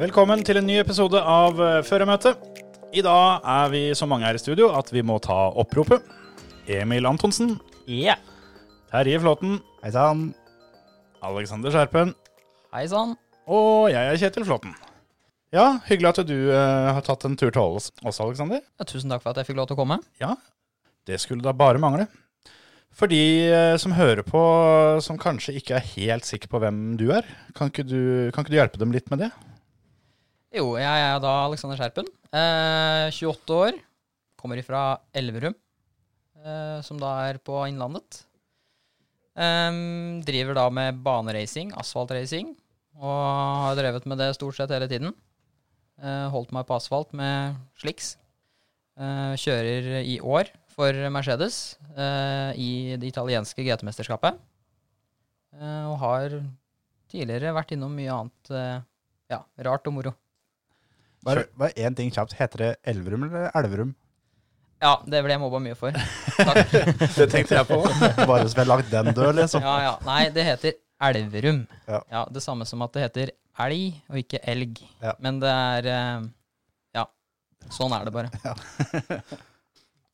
Velkommen til en ny episode av eh, Førermøtet. I dag er vi så mange her i studio at vi må ta oppropet. Emil Antonsen, Ja. Terje Flåten, Hei sann. Alexander Skjerpen Hei sann. og jeg er Kjetil Flåten. Ja, hyggelig at du eh, har tatt en tur til oss, også, Alexander. Ja, tusen takk for at jeg fikk lov til å komme. Ja, det skulle da bare mangle. For de eh, som hører på, som kanskje ikke er helt sikre på hvem du er, kan ikke du, kan ikke du hjelpe dem litt med det? Jo, jeg er da Alexander Skjerpen. Eh, 28 år. Kommer ifra Elverum, eh, som da er på Innlandet. Eh, driver da med baneracing, asfaltracing, og har drevet med det stort sett hele tiden. Eh, holdt meg på asfalt med slicks. Eh, kjører i år for Mercedes eh, i det italienske GT-mesterskapet. Og har tidligere vært innom mye annet ja, rart og moro. Bare, bare én ting kjapt. Heter det Elverum eller Elverum? Ja, det ble jeg mobba mye for. Takk. Det tenkte jeg på. Bare så vi har lagt den død, liksom. Ja, ja. Nei, det heter Elverum. Ja. Ja, Det samme som at det heter elg og ikke elg. Ja. Men det er eh, Ja, sånn er det bare.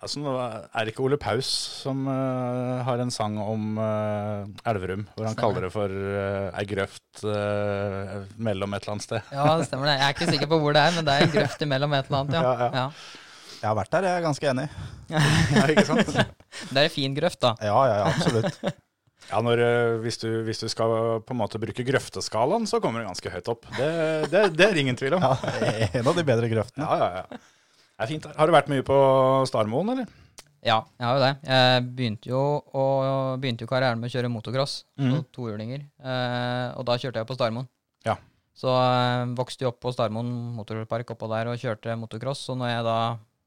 Altså, nå er det ikke Ole Paus som uh, har en sang om uh, Elverum, hvor han Stemmer. kaller det for uh, ei grøft uh, mellom et eller annet sted. Ja, det stemmer det. Jeg er ikke sikker på hvor det er, men det er ei grøft imellom et eller annet, ja. Ja, ja. ja. Jeg har vært der, jeg er ganske enig. Ja, ikke sant? Det er ei fin grøft, da. Ja, ja, ja, absolutt. Ja, når, hvis, du, hvis du skal på en måte bruke grøfteskalaen, så kommer du ganske høyt opp. Det, det, det er ingen tvil om. Ja, en av de bedre grøftene. Ja, ja, ja. Det er fint. Har du vært mye på Starmoen, eller? Ja, jeg har jo det. Jeg begynte jo, og, begynte jo karrieren med å kjøre motocross på Mhm. tohjulinger. Eh, og da kjørte jeg på Starmoen. Ja. Så eh, vokste jeg opp på Starmoen motorpark oppå der og kjørte motocross. Og når jeg da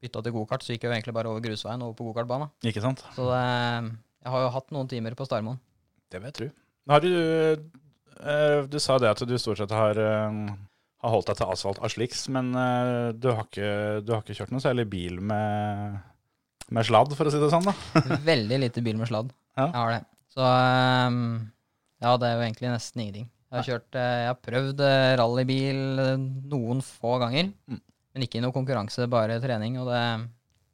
bytta til gokart, så gikk jeg jo egentlig bare over grusveien over på gokartbana. Ikke sant? Så det, jeg har jo hatt noen timer på Starmoen. Det vil jeg tro. Har du, eh, du sa det at du stort sett har, eh, har holdt deg til asfalt av sliks, men uh, du, har ikke, du har ikke kjørt noe særlig bil med, med sladd, for å si det sånn? da? Veldig lite bil med sladd. Ja. Jeg har det. Så um, ja, det er jo egentlig nesten ingenting. Jeg har kjørt eh, Jeg har prøvd eh, rallybil noen få ganger, Mm. men ikke i noe konkurranse, bare trening. Og det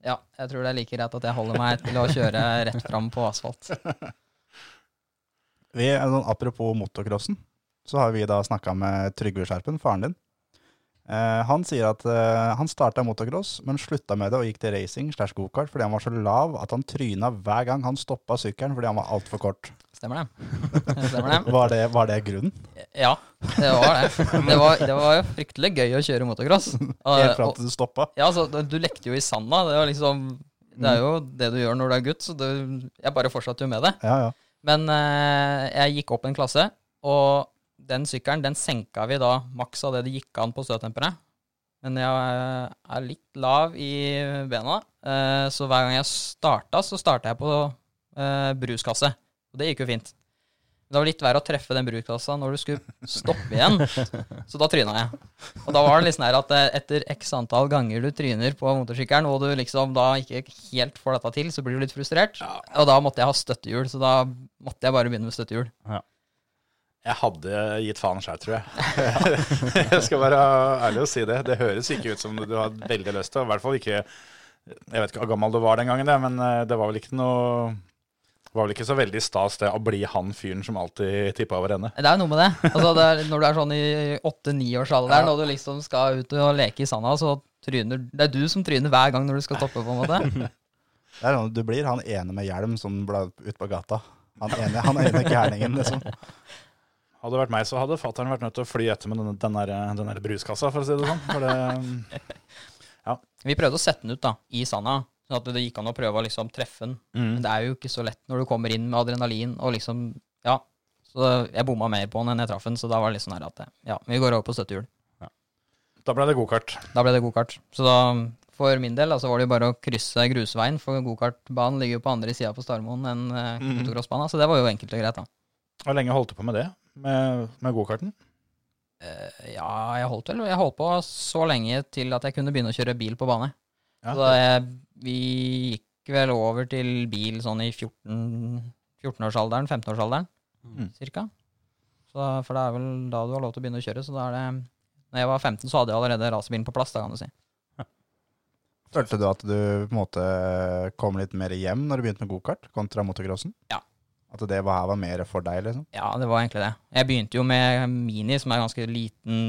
Ja, jeg tror det er like greit at jeg holder meg til å kjøre rett fram på asfalt. Vi, apropos motocrossen, så har vi da snakka med Trygve Skjerpen, faren din. Eh, han sier at eh, han starta motocross, men slutta med det og gikk til racing slash gokart fordi han var så lav at han tryna hver gang han stoppa sykkelen fordi han var altfor kort. Stemmer det? Stemmer det? Var det, var det grunnen? Ja, det var det. Det var, det var jo fryktelig gøy å kjøre motocross. Helt fram til du stoppa? Ja, altså, du lekte jo i sanda. Det var liksom Det er jo det du gjør når du er gutt, så det, jeg bare fortsatte jo med det. Ja, ja. Men eh, jeg gikk opp en klasse, og den sykkelen den senka vi da maks av det det gikk an på støtdemperne. Men jeg er litt lav i bena, eh, så hver gang jeg starta, så starta jeg på eh, bruskasse. Og det gikk jo fint. Men det var litt verre å treffe den bruskassa når du skulle stoppe igjen. Så da tryna jeg. Og da var det sånn her at eh, etter x antall ganger du tryner på motorsykkelen, og du liksom da ikke helt får dette til, så blir du litt frustrert. Og da måtte jeg ha støttehjul, så da måtte jeg bare begynne med støttehjul. Jeg hadde gitt faen sjøl, tror jeg. jeg skal være ærlig og si det. Det høres ikke ut som du har veldig lyst til. I hvert fall ikke Jeg vet ikke hvor gammel du var den gangen, men eh, det var vel ikke noe det var vel ikke så veldig stas det å bli han fyren som alltid tippa over ende. Det er jo noe med det. Altså, det er, når du er sånn i åtte-niårsalderen, og du liksom skal ut og leke i sanda, så tryner Det er du som tryner hver gang når du skal toppe, på en måte. Det er sånn, du blir han ene med hjelm som ble ute på gata. Han ene, han ene gærningen, liksom. Hadde det vært meg, så hadde fatter'n vært nødt til å fly etter med den, der, bruskassa, for å si det sånn. For det, Vi prøvde å sette den ut da, i sanda, sånn at det gikk an å prøve å liksom treffe den. mm. Men det er jo ikke så lett når du kommer inn med adrenalin og liksom Ja. Så jeg bomma mer på den enn jeg traff den, så da var det litt sånn her at ja, vi går over på støttehjul. Da ble det gokart. Da ble det gokart. Så da, for min del, altså så var det jo bare å krysse grusveien, for gokartbanen ligger jo på andre sida på Starmoen enn uh, Mhm. motocrossbanen, så det var jo enkelt og greit, da. Hvor lenge holdt du på med det? Med, med gokarten? Eh, ja, jeg holdt vel Jeg holdt på så lenge til at jeg kunne begynne å kjøre bil på bane. Ja. Så da jeg, vi gikk vel over til bil sånn i 14 14-årsalderen, 15-årsalderen, Mm. cirka. Så, for det er vel da du har lov til å begynne å kjøre, så da er det Når jeg var 15, så hadde jeg allerede racerbilen på plass, da kan du si. Følte du at du på en måte kom litt mer hjem når du begynte med gokart, kontra motocrossen? Ja. At det var, var mer for deg, liksom? Ja, det var egentlig det. Jeg begynte jo med Mini, som er ganske liten,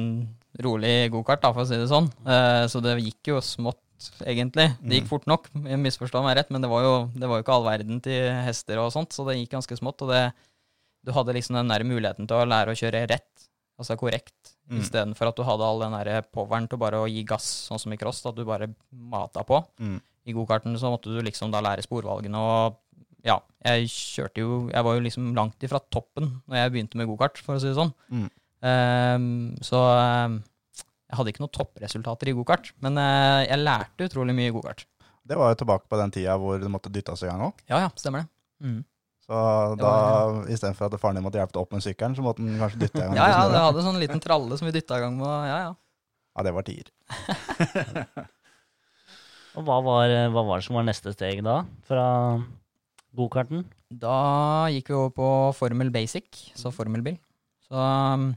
rolig gokart, for å si det sånn. Eh, så det gikk jo smått, egentlig. Det gikk fort nok, jeg misforstår meg rett, men det var jo, det var jo ikke all verden til hester og sånt, så det gikk ganske smått. Og det, du hadde liksom den der muligheten til å lære å kjøre rett, altså korrekt, Mm. istedenfor at du hadde all den der poweren til bare å gi gass, sånn som i cross, at du bare mata på. Mm. I gokarten så måtte du liksom da lære sporvalgene og ja, jeg kjørte jo Jeg var jo liksom langt ifra toppen når jeg begynte med gokart, for å si det sånn. Mm. Ehm, så ehm, jeg hadde ikke noen toppresultater i gokart, men uh, jeg lærte utrolig mye i gokart. Det var jo tilbake på den tida hvor det måtte dyttes i gang òg. Ja ja, stemmer det. Mm. Så Det da, var- istedenfor at faren din måtte hjelpe deg opp med sykkelen, så måtte han kanskje dytte i gang. Ja ja, det hadde sånn liten tralle som vi dytta i gang med. Ja ja. ja, det var tier. Og hva var, hva var det som var neste steg da, fra gokarten? Da gikk vi over på Formel Basic, så formelbil. Så um,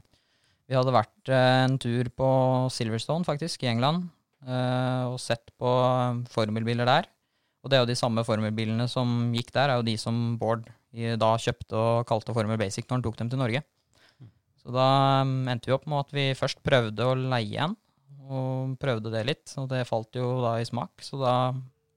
vi hadde vært eh, en tur på Silverstone, faktisk, i England, uh, og sett på um, formelbiler der. Og det er jo de samme formelbilene som gikk der, er jo de som Bård da kjøpte og kalte Formel Basic når han tok dem til Norge. Så da um, endte vi opp med at vi først prøvde å leie en, og prøvde det litt, og det falt jo da i smak. Så da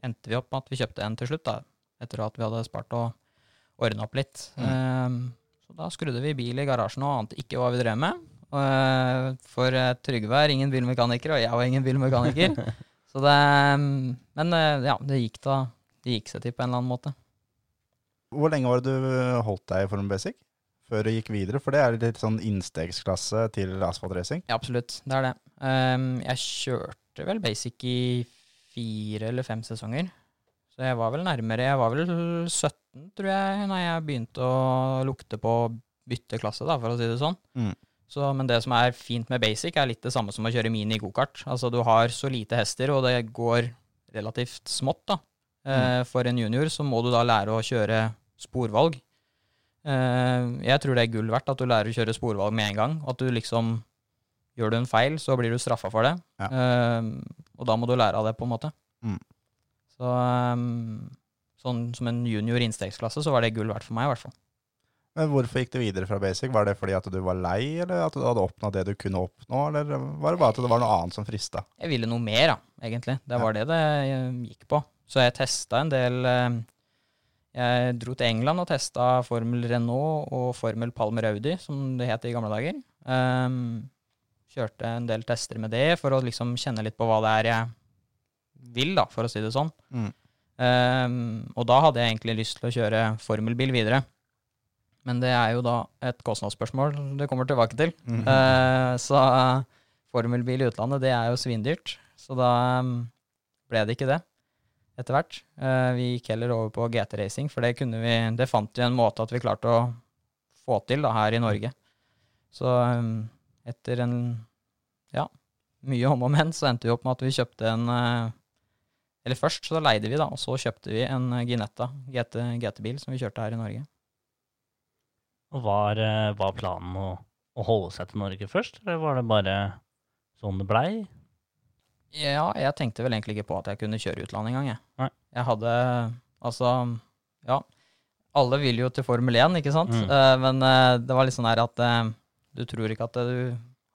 endte vi opp med at vi kjøpte en til slutt, da, etter at vi hadde spart og ordna opp litt. Mm. så da skrudde vi bil i garasjen og ante ikke hva vi drev med. Eh, for eh, Trygve er ingen bilmekaniker, og jeg var ingen bilmekaniker. så det um, Men eh, ja, det gikk da Det gikk seg til på en eller annen måte. Hvor lenge var det du holdt deg i Form Basic? Før du gikk videre? For det er litt sånn innstegsklasse til asfaltracing. Ja, absolutt. Det er det. Um, jeg kjørte vel basic i fire eller fem sesonger. Så jeg var vel nærmere Jeg var vel 17, tror jeg, når jeg begynte å lukte på bytte klasse, da, for å si det sånn. Mm. Så, men det som er fint med basic, er litt det samme som å kjøre mini gokart. Altså, du har så lite hester, og det går relativt smått, da. Eh, for en junior så må du da lære å kjøre sporvalg. Eh, jeg tror det er gull verdt at du lærer å kjøre sporvalg med en gang. At du liksom Gjør du en feil, så blir du straffa for det. Ja. Eh, og da må du lære av det, på en måte. Mm. Så um, sånn som en junior innstegsklasse, så var det gull verdt for meg, i hvert fall. Men hvorfor gikk du videre fra basic? Var det fordi at du var lei, eller at du hadde oppnådd det du kunne oppnå, eller var det bare at det var noe annet som frista? Jeg ville noe mer, da, egentlig. Det var det det eh, gikk på. Så jeg testa en del eh, Jeg dro til England og testa Formel Renault og Formel Palmer Audi, som det het i gamle dager. Um, kjørte en del tester med det for å liksom kjenne litt på hva det er jeg vil, da, for å si det sånn. Mm. Um, og da hadde jeg egentlig lyst til å kjøre formelbil videre. Men det er jo da et kostnadsspørsmål det kommer tilbake til. Mm -hmm. uh, så uh, formelbil i utlandet, det er jo svindyrt. Så da um, ble det ikke det etter hvert. Uh, vi gikk heller over på GT-racing, for det vi Det fant vi en måte at vi klarte å få til da, her i Norge. Så um, etter en ja, mye om og men, så endte vi opp med at vi kjøpte en eh, Eller først så leide vi, da, og så kjøpte vi en Ginetta GT, GT-bil som vi kjørte her i Norge. Og var, eh, var planen å, å holde seg til Norge først, eller var det bare sånn det blei? Ja, jeg tenkte vel egentlig ikke på at jeg kunne kjøre utlandet engang, jeg. Nei. Jeg hadde Altså, ja. Alle vil jo til Formel 1, ikke sant? Mm. Eh, men eh, det var litt sånn her at eh, du tror ikke at du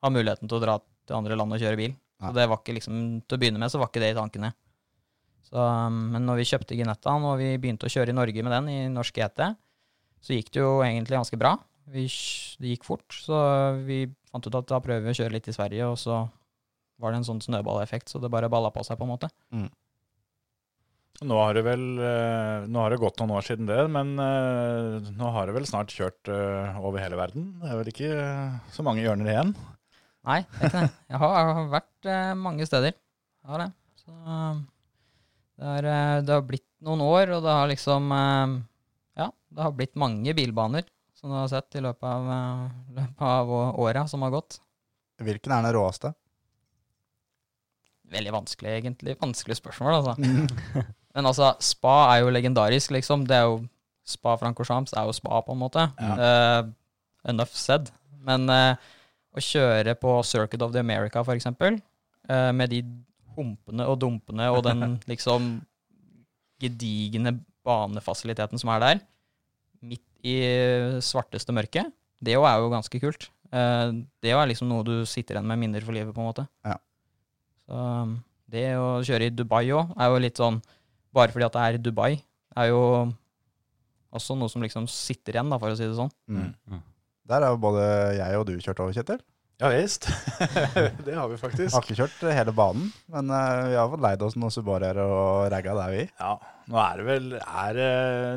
har muligheten til å dra til andre land og kjøre bil. Så det var ikke liksom Til å begynne med så var ikke det i tankene. Så, um, men når vi kjøpte Ginettaen og vi begynte å kjøre i Norge med den, i norsk GT, så gikk det jo egentlig ganske bra. Vi, det gikk fort, så vi fant ut at da prøver vi å kjøre litt i Sverige, og så var det en sånn snøballeffekt, så det bare balla på seg, på en måte. Nå har det vel eh, Nå har det gått noen år siden det, men eh, nå har det vel snart kjørt eh, over hele verden. Det er vel ikke så mange hjørner igjen. Nei, det er ikke det. Jeg har, vært mange steder. Jeg har det. Så det, er, eh, det har blitt noen år, og det har liksom eh, Ja, det har blitt mange bilbaner som du har sett i løpet av, eh, løpet av åra som har gått. Hvilken er den råeste? Veldig vanskelig, egentlig. Vanskelig spørsmål, altså. Men altså, spa er jo legendarisk, liksom. Det er jo Spa Francorchamps er jo spa, på en måte. Eh, enough said. Men uh, å kjøre på Circuit of the America, for eksempel, uh, med de humpene og dumpene og den liksom gedigne banefasiliteten som er der, midt i svarteste mørket, det òg er jo ganske kult. Eh, det jo er liksom noe du sitter igjen med minner for livet, på en måte. Ja. Så um, det å kjøre i Dubai òg er jo litt sånn Bare fordi at det er i Dubai, er jo også noe som liksom sitter igjen, da, for å si det sånn. Mm. Mm. Der er jo både jeg og du kjørt over, Kjetil. Ja visst. det har vi faktisk. Har ikke kjørt hele banen, men eh, vi har fått leid oss noen Subaruer og ragga der, vi. Ja, nå er det vel er det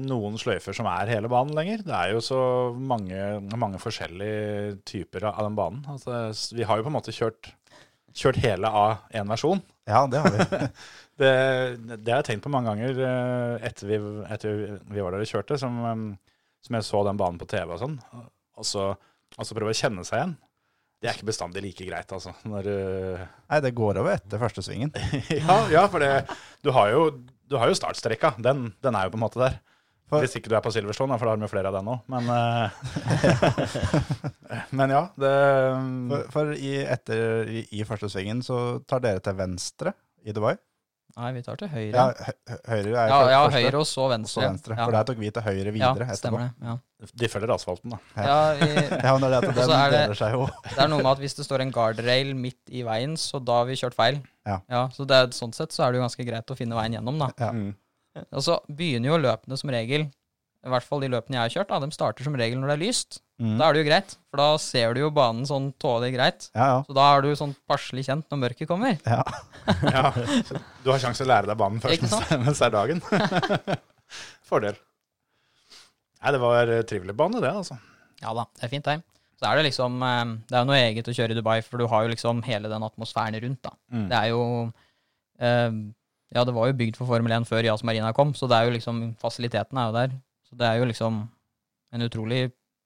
noen sløyfer som er hele banen lenger. Det er jo så mange, mange forskjellige typer av den banen. Altså, vi har jo på en måte kjørt, kjørt hele av én versjon. Ja, det har vi. Det, det har jeg tenkt på mange ganger eh, etter vi, etter vi var der og kjørte, som, som jeg så den banen på TV og sånn. Og så, og så prøve å kjenne seg igjen. Det er ikke bestandig like greit, altså. Når, uh... Nei, det går over etter første svingen. ja, ja, for det, du har jo, du har jo startstrekka. Den, den er jo på en måte der. For- Hvis ikke du er på Silverstone, for da har vi flere av den òg. Men, uh... men ja, det For, for i, etter, i, i første svingen så tar dere til venstre i Dubai. Nei, vi tar til høyre. Ja, hø hø- høyre er ja, ja høyre og så og så venstre. venstre. Ja. For der tok vi til høyre videre ja, etterpå. stemmer det. Ja. De følger asfalten, da. Ja, vi, Ja, men det er det er det- deler seg jo. det er noe med at hvis det står en guardrail midt i veien, så da har vi kjørt feil. Ja. så det sånn sett så er det jo ganske greit å finne veien gjennom, da. Ja. Mm. Og så begynner jo løpene som regel, i hvert fall de løpene jeg har kjørt, da, de starter som regel når det er lyst. Mm. Da er det jo greit, for da ser du jo banen sånn tålelig greit. Ja, ja. Så da er du sånn passelig kjent når mørket kommer. ja. Ja, du har sjanse til å lære deg banen først mens, det er dagen. Fordel. Nei, det var eh, trivelig bane, det, altså. Ja da, det er fint, det. Så er det liksom eh, Det er jo noe eget å kjøre i Dubai, for du har jo liksom hele den atmosfæren rundt, da. Mm. Det er jo eh, Ja, det var jo bygd for Formel 1 før Jas Marina kom, så det er jo liksom Fasilitetene er jo der. Så det er jo liksom en utrolig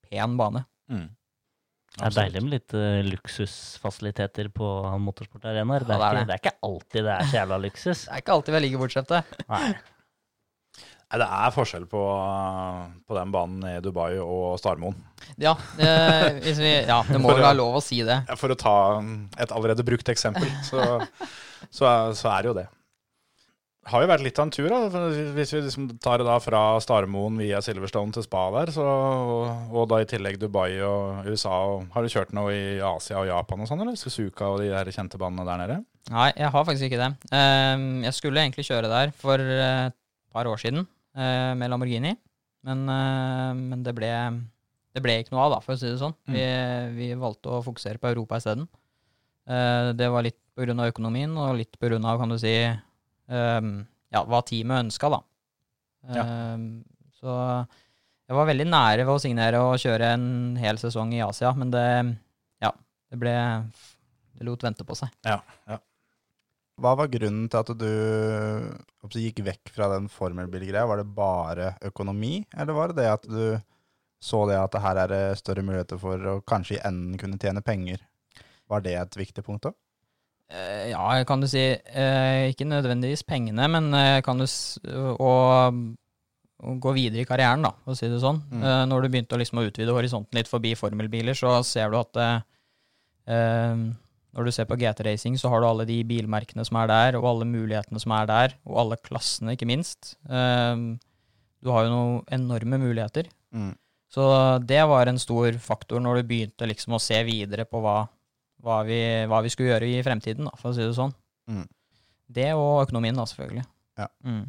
pen bane. Mm. Det er deilig med litt uh, luksusfasiliteter på motorsportarenaer. Det, Ja, er det ikke- det. det er ikke alltid det er så jævla luksus. Det er ikke alltid vi er like bortskjemte. Nei. Nei, det er forskjell på, på den banen i Dubai og Starmoen. Ja, det, hvis vi, ja, det må For være lov å si det. For å ta et allerede brukt eksempel, så, så, er- så er det jo det. Har jo vært litt av en tur, da. Hvis vi liksom tar det da fra Starmoen via Silverstone til Spa der, så, og da i tillegg Dubai og USA. Og, har du kjørt noe i Asia og Japan og sånn, eller? Suzuka og de her kjente banene der nede? Nei, jeg har faktisk ikke det. Ehm, jeg skulle egentlig kjøre der for eh, et par år siden eh, med Lamborghini, men, eh, men det, ble, det ble ikke noe av, da, for å si det sånn. Vi, vi valgte å fokusere på Europa isteden. Uh, det var litt pga. økonomien, og litt pga. kan du si ja, hva teamet ønska, da. Ja. Ehm, så jeg var veldig nære ved å signere og kjøre en hel sesong i Asia, men det Ja, det ble Det lot vente på seg. Ja, ja. Hva var grunnen til at du gikk vekk fra den formelbilgreia? Var det bare økonomi, eller var det det at du så det at det her er det større muligheter for å kanskje i enden kunne tjene penger? Var det et viktig punkt òg? Eh, ja, kan du si. eh, ikke nødvendigvis pengene, men eh, kan du å, å gå videre i karrieren, da, for å si det sånn. Mm. Når du begynte å, liksom, å utvide horisonten litt forbi formelbiler, så ser du at eh, når du ser på GT Racing, så har du alle de bilmerkene som er der, og alle mulighetene som er der, og alle klassene, ikke minst. Eh, du har jo noen enorme muligheter. Mm. Så det var en stor faktor når du begynte liksom å se videre på hva, hva, vi, hva vi skulle gjøre i fremtiden, da, for å si det sånn. Mm. Det og økonomien, da, selvfølgelig. Ja. Mm.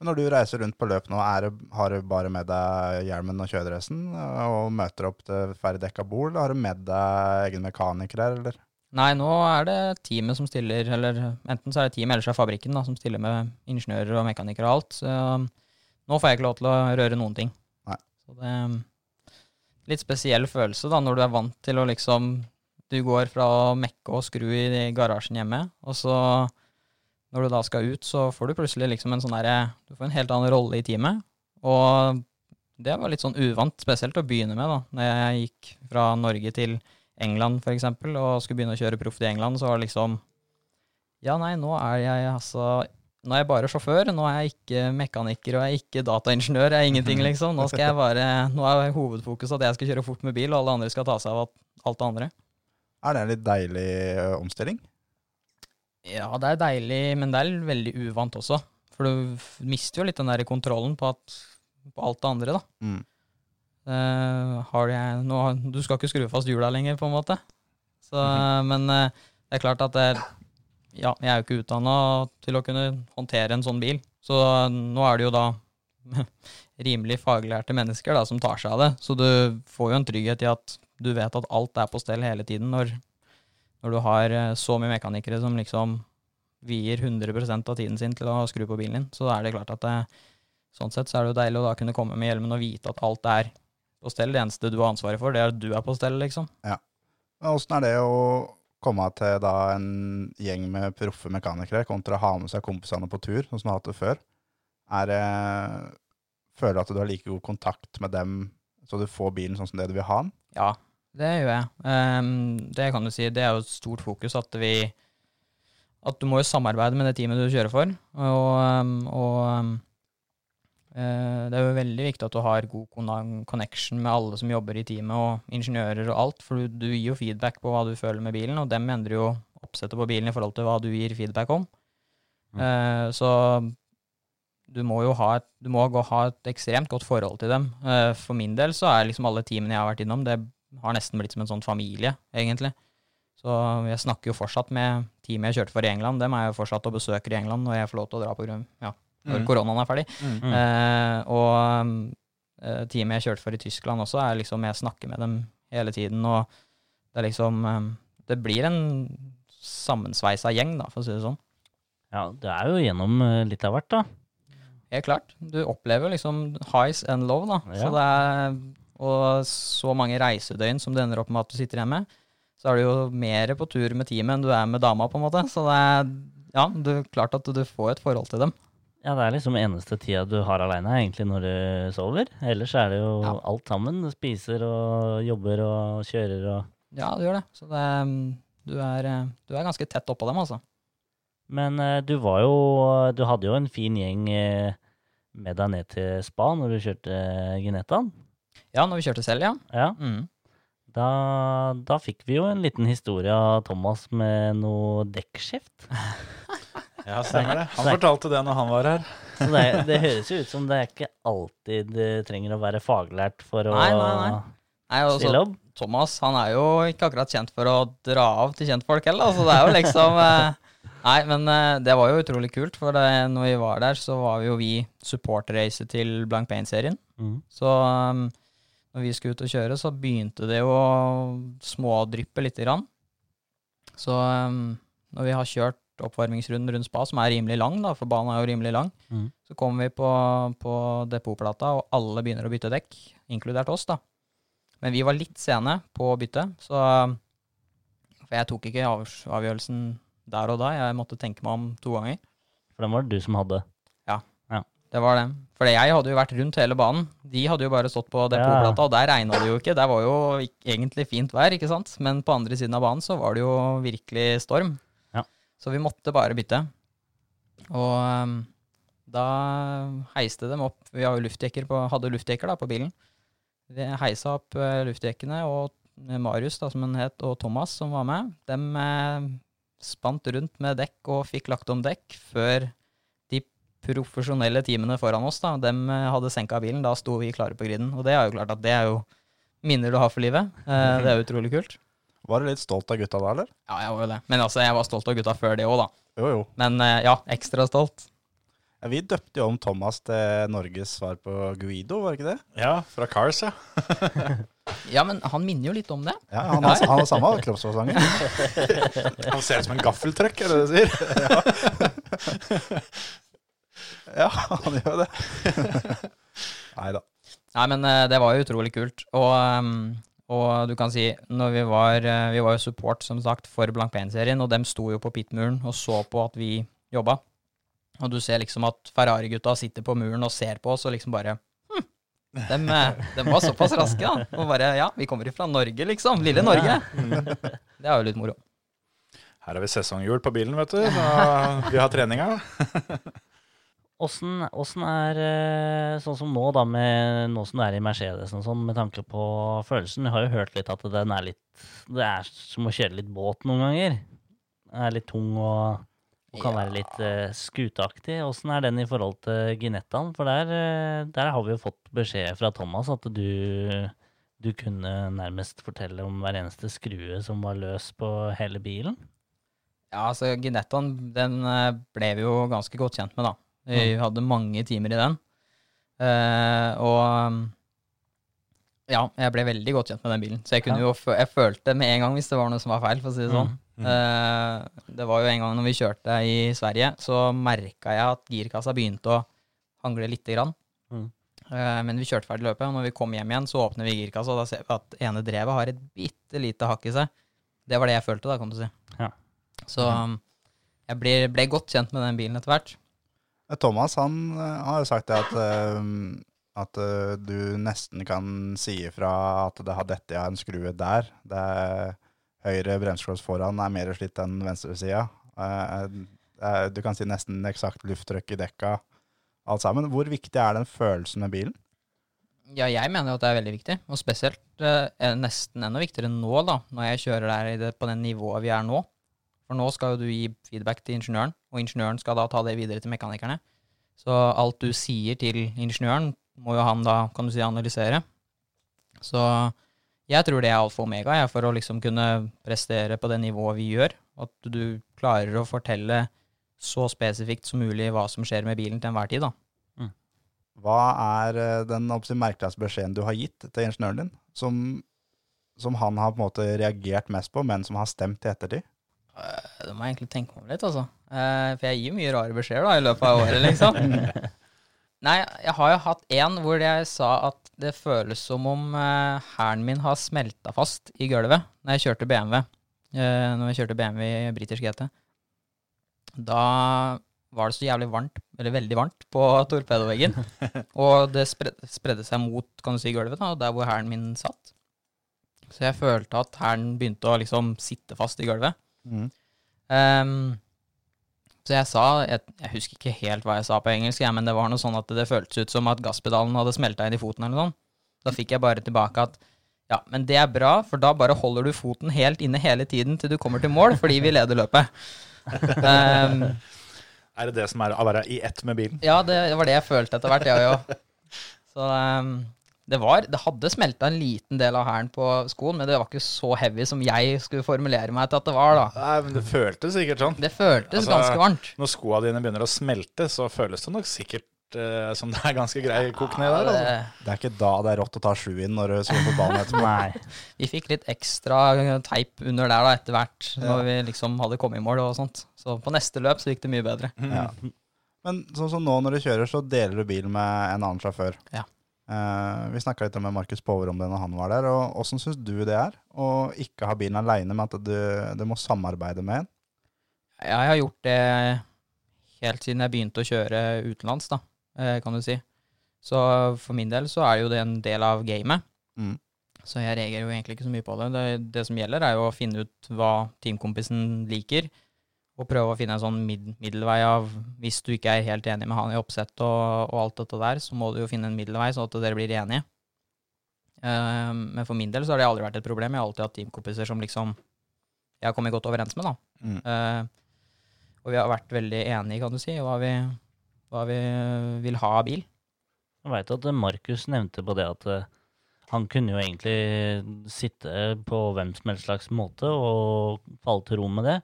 Men når du reiser rundt på løp nå, det, har du bare med deg hjelmen og kjøredressen og møter opp til ferdig dekka bord, eller har du med deg egen mekaniker her, eller? Nei, nå er det teamet som stiller, eller enten så er det teamet, eller så er det fabrikken da, som stiller med ingeniører og mekanikere og alt. Så um, nå får jeg ikke lov til å røre noen ting. Nei. Så det er litt spesiell følelse da, når du er vant til å liksom Du går fra å mekke og skru i garasjen hjemme, og så når du da skal ut, så får du plutselig liksom en sånn derre Du får en helt annen rolle i teamet. Og det var litt sånn uvant, spesielt å begynne med, da. Når jeg gikk fra Norge til England, for eksempel, og skulle begynne å kjøre proft i England, så var det liksom Ja, nei, nå er jeg altså Nå er jeg bare sjåfør, nå er jeg ikke mekaniker, og jeg er ikke dataingeniør, jeg er ingenting, liksom. Nå skal jeg bare Nå er hovedfokuset at jeg skal kjøre fort med bil, og alle andre skal ta seg av alt det andre. Er det en litt deilig omstilling? Ja, det er deilig, men det er veldig uvant også. For du mister jo litt den der kontrollen på, at, på alt det andre, da. Mm. Uh, har jeg nå, Du skal ikke skru fast hjula lenger, på en måte. Så, Men uh, det er klart at det, ja, jeg er jo ikke utdanna til å kunne håndtere en sånn bil. Så nå er det jo da rimelig faglærte mennesker da, som tar seg av det. Så du får jo en trygghet i at du vet at alt er på stell hele tiden når, når du har eh, så mye mekanikere som liksom vier 100 av tiden sin til å skru på bilen din. Så da er det klart at det, sånn sett så er det jo deilig å da kunne komme med hjelmen og vite at alt er på stell. Det eneste du har ansvaret for, det er at du er på stell, liksom. Ja. Åssen er det å komme til da en gjeng med proffe mekanikere kontra å ha med seg kompisene på tur, sånn som du har hatt det før? Er det Føler du at du har like god kontakt med dem, så du får bilen sånn som det du vil ha den? Ja, det gjør jeg. Um, det kan du si, det er jo et stort fokus at vi At du må jo samarbeide med det teamet du kjører for. Og, ehm, og ehm, eh, det er jo veldig viktig at du har god connection med alle som jobber i teamet, og ingeniører og alt, for du, du gir jo feedback på hva du føler med bilen, og dem endrer jo oppsettet på bilen i forhold til hva du gir feedback om. Eh, så du må jo ha et, du må ha et ekstremt godt forhold til dem. Eh, for min del så er liksom alle teamene jeg har vært innom, det har nesten blitt som en sånn familie, egentlig. Så jeg snakker jo fortsatt med teamet jeg kjørte for i England. Dem er jeg jo fortsatt og besøker i England når jeg får lov til å dra på grunn, ja, når Mm. koronaen er ferdig. Mm. Eh, og eh, teamet jeg kjørte for i Tyskland også, er liksom Jeg snakker med dem hele tiden, og det er liksom um, Det blir en sammensveisa gjeng, da, for å si det sånn. Ja, det er jo gjennom eh, litt av hvert, da. Helt klart. Du opplever liksom highs and low, da. Ja. Så det er, og så mange reisedøgn som det ender opp med at du sitter hjemme, så er du jo mer på tur med teamet enn du er med dama, på en måte. Så det er ja, det er klart at du får et forhold til dem. Ja, det er liksom eneste tida du har aleine, egentlig, når du sover. Ellers er det jo Ja. alt sammen. Du spiser og jobber og kjører og Ja, du gjør det. Så det, er- du, er, eh, du er ganske tett oppå dem, altså. Men eh, du var jo Du hadde jo en fin gjeng eh, med deg ned til spa når du kjørte Genettaen. Ja, når vi kjørte selv, ja. Ja. Mm. Da, da fikk vi jo en liten historie av Thomas med noe dekkskift. Ja, stemmer det. Han fortalte det når han var her. Så det, det høres jo ut som det er ikke alltid trenger å være faglært for å Nei, nei, nei. Nei, også, stille opp. Thomas han er jo ikke akkurat kjent for å dra av til kjentfolk heller, så det er jo liksom eh, Nei, men eh, det var jo utrolig kult, for det, når vi var der, så var vi jo vi supporterrace til Blank Pain-serien. Mm. Så um, når vi skulle ut og kjøre, så begynte det jo å smådryppe lite grann. Så um, når vi har kjørt oppvarmingsrunden rundt spa, som er rimelig lang, da, for banen er jo rimelig lang, Mm. så kommer vi på, på depotplata, og alle begynner å bytte dekk, inkludert oss, da. Men vi var litt sene på å bytte, så For jeg tok ikke avgjørelsen der og da, jeg måtte tenke meg om to ganger. For den var det du som hadde. Det var det. For jeg hadde jo vært rundt hele banen. De hadde jo bare stått på depotplata, og der regna det jo ikke. Der var jo egentlig fint vær, ikke sant. Men på andre siden av banen så var det jo virkelig storm. Ja. Så vi måtte bare bytte. Og um, da heiste dem opp Vi hadde luftdekker på, hadde luftdekker da på bilen. Vi heisa opp uh, luftdekkene, og Marius, da, som han het, og Thomas, som var med, dem eh, spant rundt med dekk og fikk lagt om dekk før profesjonelle teamene foran oss, da, dem eh, hadde senka bilen. Da sto vi klare på griden. Og det er jo klart at det er jo minner du har for livet. Eh, det er utrolig kult. Var du litt stolt av gutta da, eller? Ja, jeg var jo det. Men altså, jeg var stolt av gutta før det òg, da. Jo, jo. Men eh, ja, ekstra stolt. Ja, vi døpte jo om Thomas til Norges svar på Guido, var det ikke det? Ja, fra Cars, ja. Ja, men han minner jo litt om det. Ja, han har, han har samme kroppsfasonger. Han ser ut som en gaffeltrøkk, er det det du sier? Ja, han gjør det. Nei da. Nei, men eh, det var jo utrolig kult. Og, ehm, og du kan si, når vi var eh, Vi var jo support, som sagt, for Blank Pain-serien, og dem sto jo på pitmuren og så på at vi jobba. Og du ser liksom at Ferrari-gutta sitter på muren og ser på oss og liksom bare hm, dem, eh, var såpass raske, da. Og bare Ja, vi kommer ifra Norge, liksom. Lille Norge. Det er jo litt moro. Her har vi sesonghjul på bilen, vet du. Så vi har treninga. Åssen er eh, sånn som nå, da, med nå som du er i Mercedes og sånn, med tanke på følelsen? Jeg har jo hørt litt at den er litt Det er som å kjøre litt båt noen ganger. Den er litt tung og, og kan Ja. være litt uh, skuteaktig. Åssen er den i forhold til Ginettaen? For der, eh, der har vi jo fått beskjed fra Thomas at du du kunne nærmest fortelle om hver eneste skrue som var løs på hele bilen. Ja, altså Ginettaen, den ble vi jo ganske godt kjent med, da. Vi hadde mange timer i den. Uh, og ja, jeg ble veldig godt kjent med den bilen. Så jeg kunne jo jeg følte med en gang hvis det var noe som var feil, for å si det sånn. Mm. Eh, det var jo en gang når vi kjørte i Sverige, så merka jeg at girkassa begynte å hangle lite grann. Mm. Uh, men vi kjørte ferdig løpet, og når vi kom hjem igjen, så åpner vi girkassa, og da ser vi at ene drevet har et bitte lite hakk i seg. Det var det jeg følte, da, kan du si. Ja. Så um, jeg ble, ble godt kjent med den bilen etter hvert. Eh, Thomas han eh, har jo sagt at, eh, at du nesten kan si ifra at det har dette av en skrue der. Det er høyre bremsekloss foran er mer slitt enn venstresida. Du kan si nesten eksakt lufttrykk i dekka. Alt sammen. Hvor viktig er den følelsen med bilen? Ja, jeg mener jo at det er veldig viktig, og spesielt eh, nesten enda viktigere nå, da, når jeg kjører der på det nivået vi er nå. For nå skal jo du gi feedback til ingeniøren, og ingeniøren skal da ta det videre til mekanikerne. Så alt du sier til ingeniøren, må jo han da, kan du si, analysere. Så jeg tror det er alfa og omega jeg, for å liksom kunne prestere på det nivået vi gjør. At du klarer å fortelle så spesifikt som mulig hva som skjer med bilen til enhver tid, da. Hva er eh, den merkeligste beskjeden du har gitt til ingeniøren din, som, som han har på en måte reagert mest på, men som har stemt i ettertid? Det må jeg egentlig tenke meg om litt, altså. Eh, for jeg gir mye rare beskjeder da, i løpet av året, liksom. Nei, jeg har jo hatt en hvor jeg sa at det føles som om eh, hælen min har smelta fast i gulvet når jeg kjørte BMW. Eh, når jeg kjørte BMW i british GT. Da var det så jævlig varmt, eller veldig varmt, på torpedoveggen. og det spredde seg mot kan du si, gulvet, da, der hvor hælen min satt. Så jeg følte at hælen begynte å liksom sitte fast i gulvet. Ehm, så jeg sa jeg, jeg husker ikke helt hva jeg sa på engelsk, ja, men det var noe sånn at det føltes ut som at gasspedalen hadde smelta inn i foten eller noe sånt. Da fikk jeg bare tilbake at ja, men det er bra, for da bare holder du foten helt inne hele tiden til du kommer til mål, fordi vi leder løpet. Um, Er det det som er å være i ett med bilen? ja, det var det jeg følte etter hvert, jeg òg. Så ehm, det var Det hadde smelta en liten del av hælen på skoen, men det var ikke så heavy som jeg skulle formulere meg til at det var, da. Nei, men det føltes sikkert sånn. Det føltes Altså, ganske varmt. Når skoa dine begynner å smelte, så føles det nok sikkert uh, som det er ganske grei kok ned der. Altså. Det- er ikke da det er rått å ta sju inn når du skal på banen etterpå. Nei. Vi fikk litt ekstra teip under der da, etter hvert, når vi liksom hadde kommet i mål og sånt. Så på neste løp så gikk det mye bedre. Ja. Men sånn som nå når du kjører, så deler du bil med en annen sjåfør. Ja. Eh, vi snakka litt med Markus Power om det når han var der. og Åssen syns du det er å ikke ha bilen aleine, men at du, du må samarbeide med en? Jeg har gjort det helt siden jeg begynte å kjøre utenlands, da, eh, kan du si. Så for min del så er jo det en del av gamet. Mm. Så jeg reagerer jo egentlig ikke så mye på det. det. Det som gjelder, er jo å finne ut hva teamkompisen liker, og prøve å finne en sånn mid middelvei av Hvis du ikke er helt enig med han i oppsett og, og alt dette der, så må du jo finne en middelvei, sånn at dere blir enige. Uh, men for min del så har det aldri vært et problem. Jeg har alltid hatt teamkompiser som liksom jeg har kommet godt overens med, da. Mm. Uh, og vi har vært veldig enige, kan du si, hva vi, hva vi vil ha av bil. Jeg veit at Markus nevnte på det at eh, han kunne jo egentlig sitte på hvem som helst slags måte og falle til ro med det.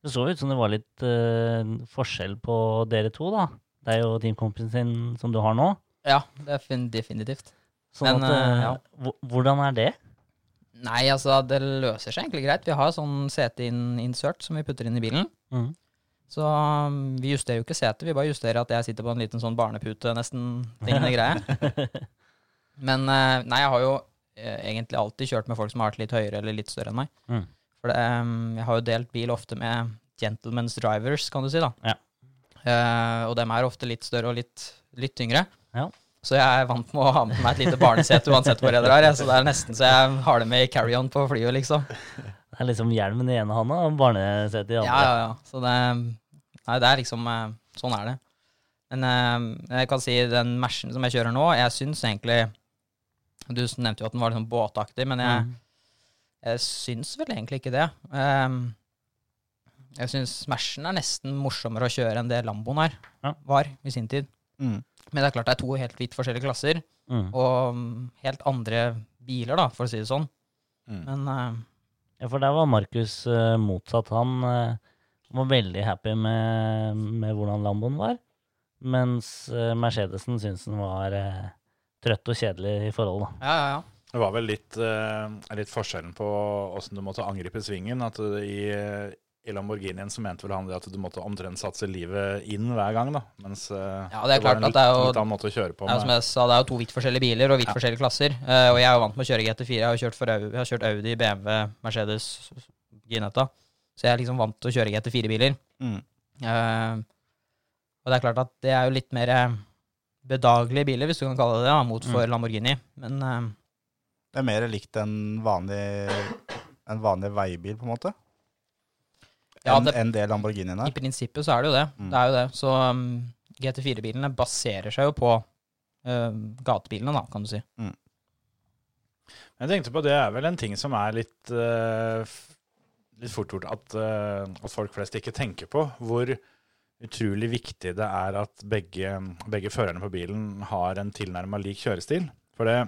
Det så ut som det var litt uh, forskjell på dere to, da. Det er jo teamkompisen sin som du har nå. Ja, defin definitivt. Sånn Men, at, eh, ja. Hvordan er det? Nei, altså, det løser seg egentlig greit. Vi har sånn seteinsert som vi putter inn i bilen. Mm. Så um, vi justerer jo ikke setet, vi bare justerer at jeg sitter på en liten sånn barnepute, nesten lignende greie. Men nei, jeg har jo egentlig alltid kjørt med folk som har vært litt høyere eller litt større enn meg. Mm. For det, jeg har jo delt bil ofte med gentlemen's drivers, kan du si, da. Ja. Uh, og dem er ofte litt større og litt, litt tyngre. Ja. Så jeg er vant med å ha med meg et lite barnesete uansett hvor jeg drar. Så det er nesten så jeg har det med i carry-on på flyet, liksom. Det er liksom hjelmen i ene hånda og barnesetet i andre. ja, ja. Så det Nei, det er liksom eh, Sånn er det. Men eh, jeg kan si den Mersen som jeg kjører nå, jeg syns egentlig Du nevnte jo at den var litt sånn båtaktig, men jeg, Mhm. Jeg syns vel egentlig ikke det. Um, jeg syns Smashen er nesten morsommere å kjøre enn det Lamboen er, Ja. var i sin tid. Mm. Men det er klart det er to helt vidt forskjellige klasser, Mm. og mm, helt andre biler, da, for å si det sånn. Mm. Men uh, Ja, for der var Markus uh, motsatt. Han uh, var veldig happy med, med hvordan Lamboen var, mens eh, Mercedesen syntes den var trøtt og kjedelig i forhold, da. ja, ja, ja. Det var vel litt, eh, litt forskjellen på åssen du måtte angripe svingen. At i, i Lamborghinien så mente vel han det at du måtte omtrent satse livet inn hver gang, da. Mens eh, Ja, det er var klart en at det er jo- litt annen måte å kjøre på. Ja, som jeg sa, Det er jo to vidt forskjellige biler og vidt forskjellige klasser. Eh, og jeg er jo vant med å kjøre GT4. Jeg har kjørt, Audi, jeg har kjørt Audi, BMW, Mercedes, Ginetta. Så jeg er liksom vant til å kjøre GT4-biler. Mm. Uh, og det er klart at det er jo litt mer bedagelige biler, hvis du kan kalle det det, mot for Lamborghini. Men eh, Det er mer likt en vanlig, en vanlig veibil, på en måte, ja, enn en det Lamborghinien i er. prinsippet så er det jo det. Mm. Det er jo det. Så um, GT4-bilene baserer seg jo på uh, gatebilene, da, kan du si. Jeg tenkte på det er vel en ting som er litt, uh, litt fort gjort at, uh, at folk flest ikke tenker på. Hvor utrolig viktig det er at begge, begge førerne på bilen har en tilnærma lik kjørestil. For det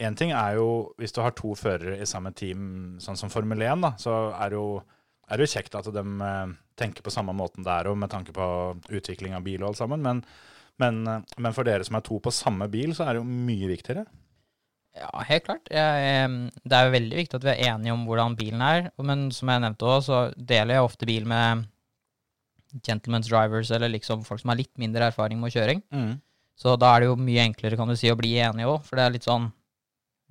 Én ting er jo hvis du har to førere i samme team, sånn som Formel 1, da, så er det jo, er det jo kjekt at de eh, tenker på samme måten der òg, med tanke på utvikling av bil og alt sammen. Men, men, eh, men for dere som er to på samme bil, så er det jo mye viktigere. Ja, helt klart. Det er jo veldig viktig at vi er enige om hvordan bilen er. Men som jeg nevnte òg, så deler jeg ofte bil med gentlemen's drivers, eller liksom folk som har litt mindre erfaring med kjøring. Så da er det jo mye enklere, kan du si, å bli enige òg. For det er litt sånn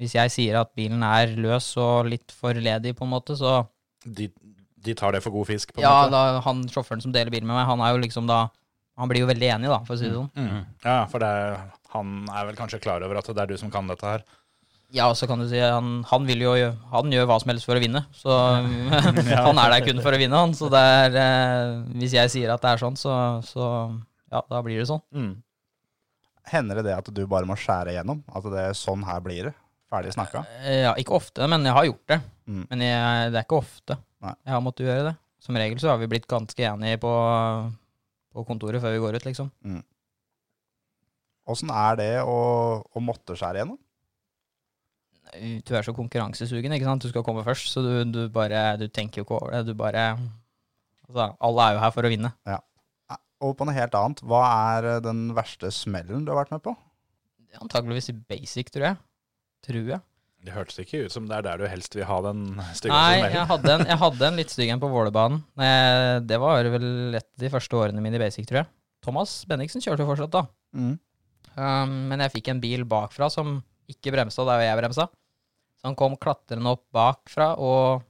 Hvis jeg sier at bilen er løs og litt for ledig, på en måte, så De, de tar det for god fisk, på en Ja, måte. Ja, han sjåføren som deler bil med meg, han er jo liksom da Han blir jo veldig enig, da, for å si det sånn. Mm. Ja, for det, er- han er vel kanskje klar over at det er du som kan dette her. Ja, og så kan du si han, han vil jo Han gjør hva som helst for å vinne. Så han er der kun for å vinne, han. Så det er eh, Hvis jeg sier at det er sånn, så, så ja, da blir det sånn. Mm. Hender det det at du bare må skjære igjennom? At det er sånn her blir det? Ferdig snakka? Eh, Ja, ikke ofte, men jeg har gjort det. Mm. Men jeg, det er ikke ofte Nei. jeg har måttet gjøre det. Som regel så har vi blitt ganske enige på, på kontoret før vi går ut, liksom. Åssen er det å, å måtte skjære igjennom? Du er så konkurransesugen, ikke sant. Du skal komme først, så du, du bare Du tenker jo ikke over det. Du bare Altså, alle er jo her for å vinne. Ja. Og på noe helt annet, hva er den verste smellen du har vært med på? Antakeligvis basic, tror jeg. Tror jeg. Det hørtes ikke ut som det er der du helst vil ha den stygge Nei, jeg hadde en, jeg hadde en litt stygg en på Vålerbanen. Det var vel et av de første årene mine i basic, tror jeg. Thomas Benningsen kjørte jo fortsatt da. Mm. Um, men jeg fikk en bil bakfra som ikke bremsa der jeg bremsa. Så han kom klatrende opp bakfra, og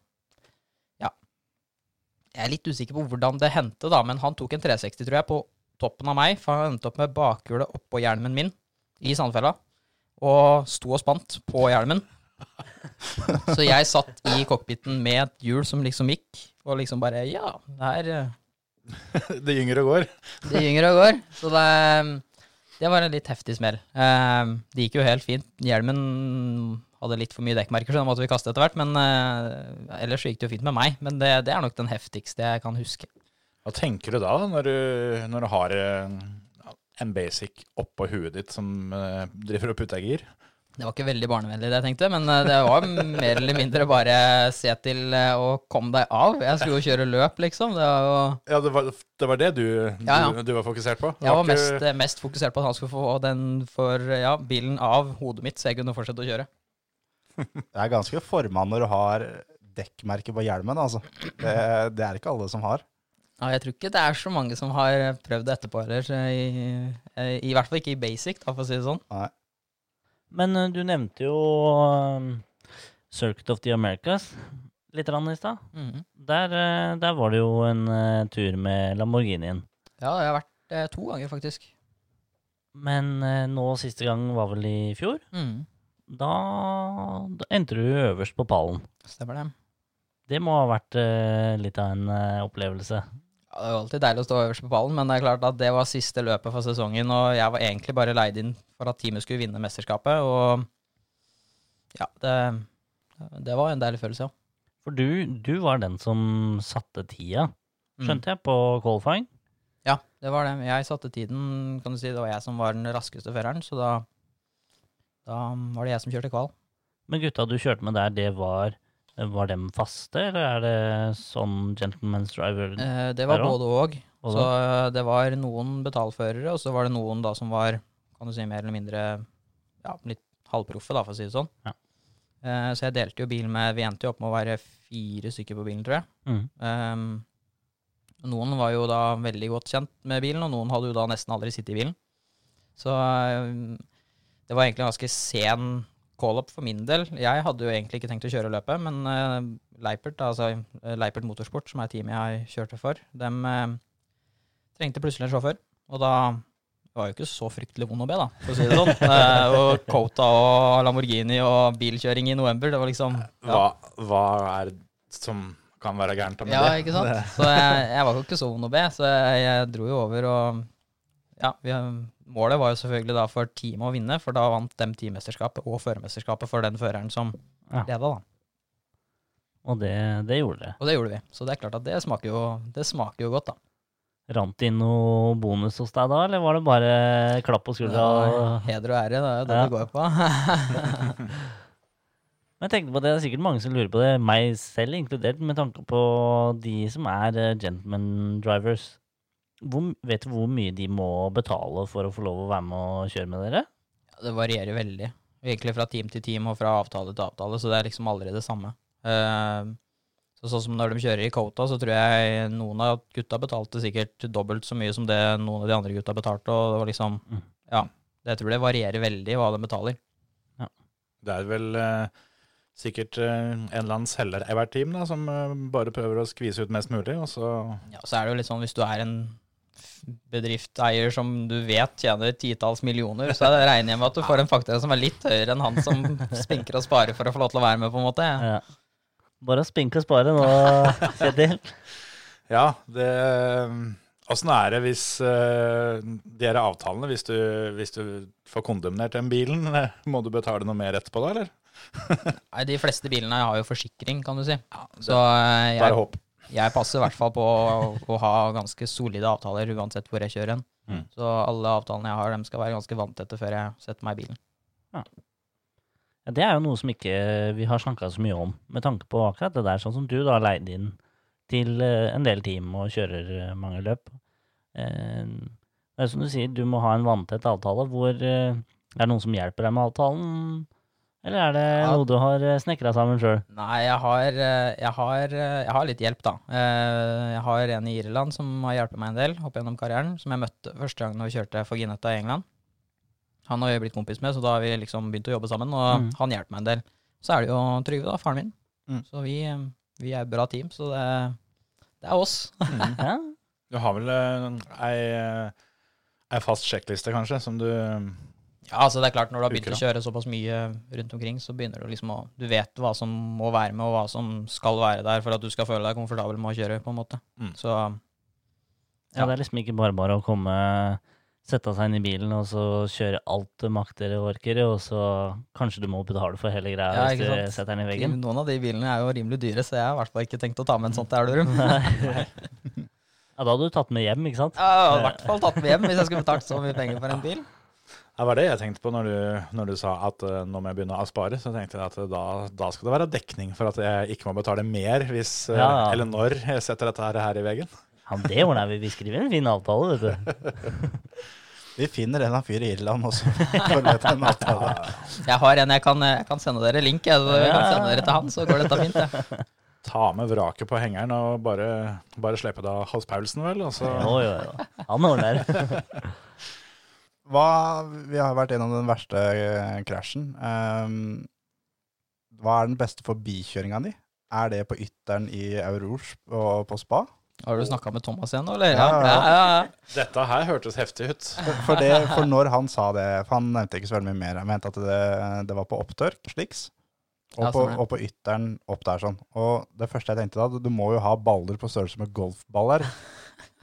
ja Jeg er litt usikker på hvordan det hendte, da, men han tok en 360, tror jeg, på toppen av meg, for han endte opp med bakhjulet oppå hjelmen min i sandfella, og sto og spant på hjelmen. Så jeg satt i cockpiten med et hjul som liksom gikk, og liksom bare Ja, det her eh, Det gynger og går. det gynger og går. Så det, det var en litt heftig smell. Eh, det gikk jo helt fint. Hjelmen hadde litt for mye dekkmerker, så den måtte vi kaste etter hvert. Men eh, ellers gikk det jo fint med meg. Men det, det er nok den heftigste jeg kan huske. Hva tenker du da, når du, når du har eh, en basic oppå huet ditt som eh, driver og putter gir? Det var ikke veldig barnevennlig, det jeg tenkte, men eh, det var mer eller mindre bare se til eh, å komme deg av. Jeg skulle jo kjøre løp, liksom. Det var jo Ja, det var det, var det du, Ja, ja. Du, du var fokusert på? Det Jeg var mest, ikke... mest fokusert på at han skulle få den for ja, bilen av hodet mitt, så jeg kunne fortsette å kjøre. Det er ganske forma når du har dekkmerke på hjelmen, altså. Det, det er ikke alle som har. Ja, jeg tror ikke det er så mange som har prøvd det etterpå heller. I, I hvert fall ikke i basic, da, for å si det sånn. Nei. Men uh, du nevnte jo um, Circuit of the Americas litt i stad. Mhm. Der, uh, der var det jo en uh, tur med Lamborghinien. Ja, jeg har vært eh, to ganger, faktisk. Men eh, nå siste gang var vel i fjor. Mhm. Da, da endte du øverst på pallen. Stemmer det. Det må ha vært eh, litt av en eh, opplevelse. Ja, det var alltid deilig å stå øverst på pallen, men det er klart at det var siste løpet for sesongen, og jeg var egentlig bare leid inn for at teamet skulle vinne mesterskapet, og ja, det, det var en deilig følelse, ja. For du, du var den som satte tida, Mm. skjønte jeg, på qualifying. Ja, det var det. Jeg satte tiden, kan du si, det var jeg som var den raskeste føreren, så da, da var det jeg som kjørte kval. Men gutta du kjørte med der, det var Var dem faste, eller er det sånn gentleman's driver? Eh, det var både. Og Så eh, det var noen betalførere, og så var det noen da som var kan du si, mer eller mindre ja, litt halvproffe, da, for å si det sånn. Ja. Eh, så jeg delte jo bil med Vi endte jo opp med å være fire stykker på bilen, tror jeg. Mm. Ehm, noen var jo da veldig godt kjent med bilen, og noen hadde jo da nesten aldri sittet i bilen. Så ehm, det var egentlig en ganske sen call-up for min del. Jeg hadde jo egentlig ikke tenkt å kjøre løpet, men uh, Leipert, altså eh, Leipert Motorsport, som er teamet jeg kjørte for, de uh, trengte plutselig en sjåfør. Og da var jo ikke så fryktelig vond å be, da, for å si det sånn. uh, og Cota og Lamborghini og bilkjøring i november, det var liksom Hva, hva er det som kan være gærent med Ja, det? ikke sant? Så jeg, jeg var jo ikke så vond å be, så jeg, jeg dro jo over og Ja, vi, målet var jo selvfølgelig da for teamet å vinne, for da vant dem teammesterskapet og førermesterskapet for den føreren som Ja. leda, da. Og det, det gjorde det. Og det gjorde vi. Så det er klart at det smaker jo, det smaker jo godt, da. Rant det inn noe bonus hos deg da, eller var det bare klapp på skuldra? Ja, heder og ære, det er jo det Ja. det går på. Men jeg tenkte på det, det er sikkert mange som lurer på det, meg selv inkludert, med tanke på de som er eh, gentleman drivers. Hvor, vet du hvor mye de må betale for å få lov å være med og kjøre med dere? Ja, det varierer veldig. Egentlig fra team til team og fra avtale til avtale, så det er liksom aldri det samme. Uh, så sånn som når de kjører i Kota, så tror jeg noen av gutta betalte sikkert dobbelt så mye som det noen av de andre gutta betalte, og det var liksom Mm. Ja. Jeg tror det varierer veldig hva de betaler. Det er vel uh, sikkert uh, en eller annen selger i hvert team da, som eh, bare prøver å skvise ut mest mulig, og så Ja, så er det jo litt sånn hvis du er en bedriftseier som du vet tjener titalls millioner, så jeg regner jeg med at du får en faktor som er litt høyere enn han som spinker og sparer for å få lov til å være med, på en måte. Ja. Bare spinke og spare nå, Kjetil. Ja, det Åssen er det hvis uh, de her avtalene, hvis du, hvis du får kondemnert den bilen, eh, må du betale noe mer etterpå da, eller? Nei, De fleste bilene har jo forsikring, kan du si. Så jeg, Bare håp. Jeg passer i hvert fall på å, å ha ganske solide avtaler uansett hvor jeg kjører hen. Mm. Så alle avtalene jeg har, dem skal være ganske vanntette før jeg setter meg i bilen. Ja, det er jo noe som ikke vi har snakka så mye om, med tanke på akkurat det der, sånn som du da har leid inn til eh, en del team og kjører eh, mange løp. Eh, Det er som du sier, du må ha en vanntett avtale hvor Er det noen som hjelper deg med avtalen, eller er det Ja. noe du har snekra sammen sjøl? Nei, jeg har, eh, jeg, har, eh, jeg har litt hjelp, da. Eh, Jeg har en i Irland som har hjulpet meg en del opp gjennom karrieren, som jeg møtte første gang når vi kjørte for Ginetta i England. Han har jeg blitt kompis med, så da har vi liksom begynt å jobbe sammen, og Mm. han hjelper meg en del. Så er det jo Trygve, da, faren min. Mm. Så vi, eh, vi er et bra team, så det, det er oss. Ja? Du har vel eh, ei, eh, ei fast sjekkliste, kanskje, som du Ja, altså det er klart Når du har begynt Uker, å kjøre såpass mye rundt omkring, så begynner du liksom å Du vet hva som må være med, og hva som skal være der for at du skal føle deg komfortabel med å kjøre, på en måte. Mm. Så ja, det er liksom ikke bare bare å komme, sette seg inn i bilen og så kjøre alt du makter og orker, og så kanskje du må betale for hele greia Ja, hvis du sant. setter den i veggen. noen av de bilene er jo rimelig dyre, så jeg har i hvert fall ikke tenkt å ta med en sånt til Elverum. Ja, da hadde du tatt med hjem, ikke sant? Ja, i hvert fall tatt med hjem hvis jeg skulle betalt så mye penger for en bil. Det var det jeg tenkte på når du, når du sa at eh, nå må jeg begynne å spare. Så tenkte jeg at eh, da, da skal det være dekning for at jeg ikke må betale mer hvis, eh, Ja, ja. eller når jeg setter dette her, her i veggen. Ja, det ordner vi. Vi skriver en fin avtale, vet du. Vi finner en av fyr i Irland også. for å en avtale. Jeg har en jeg kan, jeg kan sende dere link. Jeg, jeg kan sende dere til han, så går dette fint. Jeg Ta med vraket på hengeren og bare, bare slippe det av Hans Paulsen, vel. Og så Jo, jo, jo. Han ordner. Hva, vi har vært gjennom den verste eh, krasjen. Um, hva er den beste forbikjøringa di? Er det på ytteren i Aurouge og på spa? Har du snakka med Thomas igjen nå, eller? Ja, ja, ja. ja, ja. Dette her hørtes heftig ut. For, det, for når han sa det, for han nevnte ikke så veldig mye mer, han mente at det, det var på opptørk, sliks, og, Ja, på, og på ytteren opp der sånn. Og det første jeg tenkte da, du må jo ha baller på størrelse med golfballer.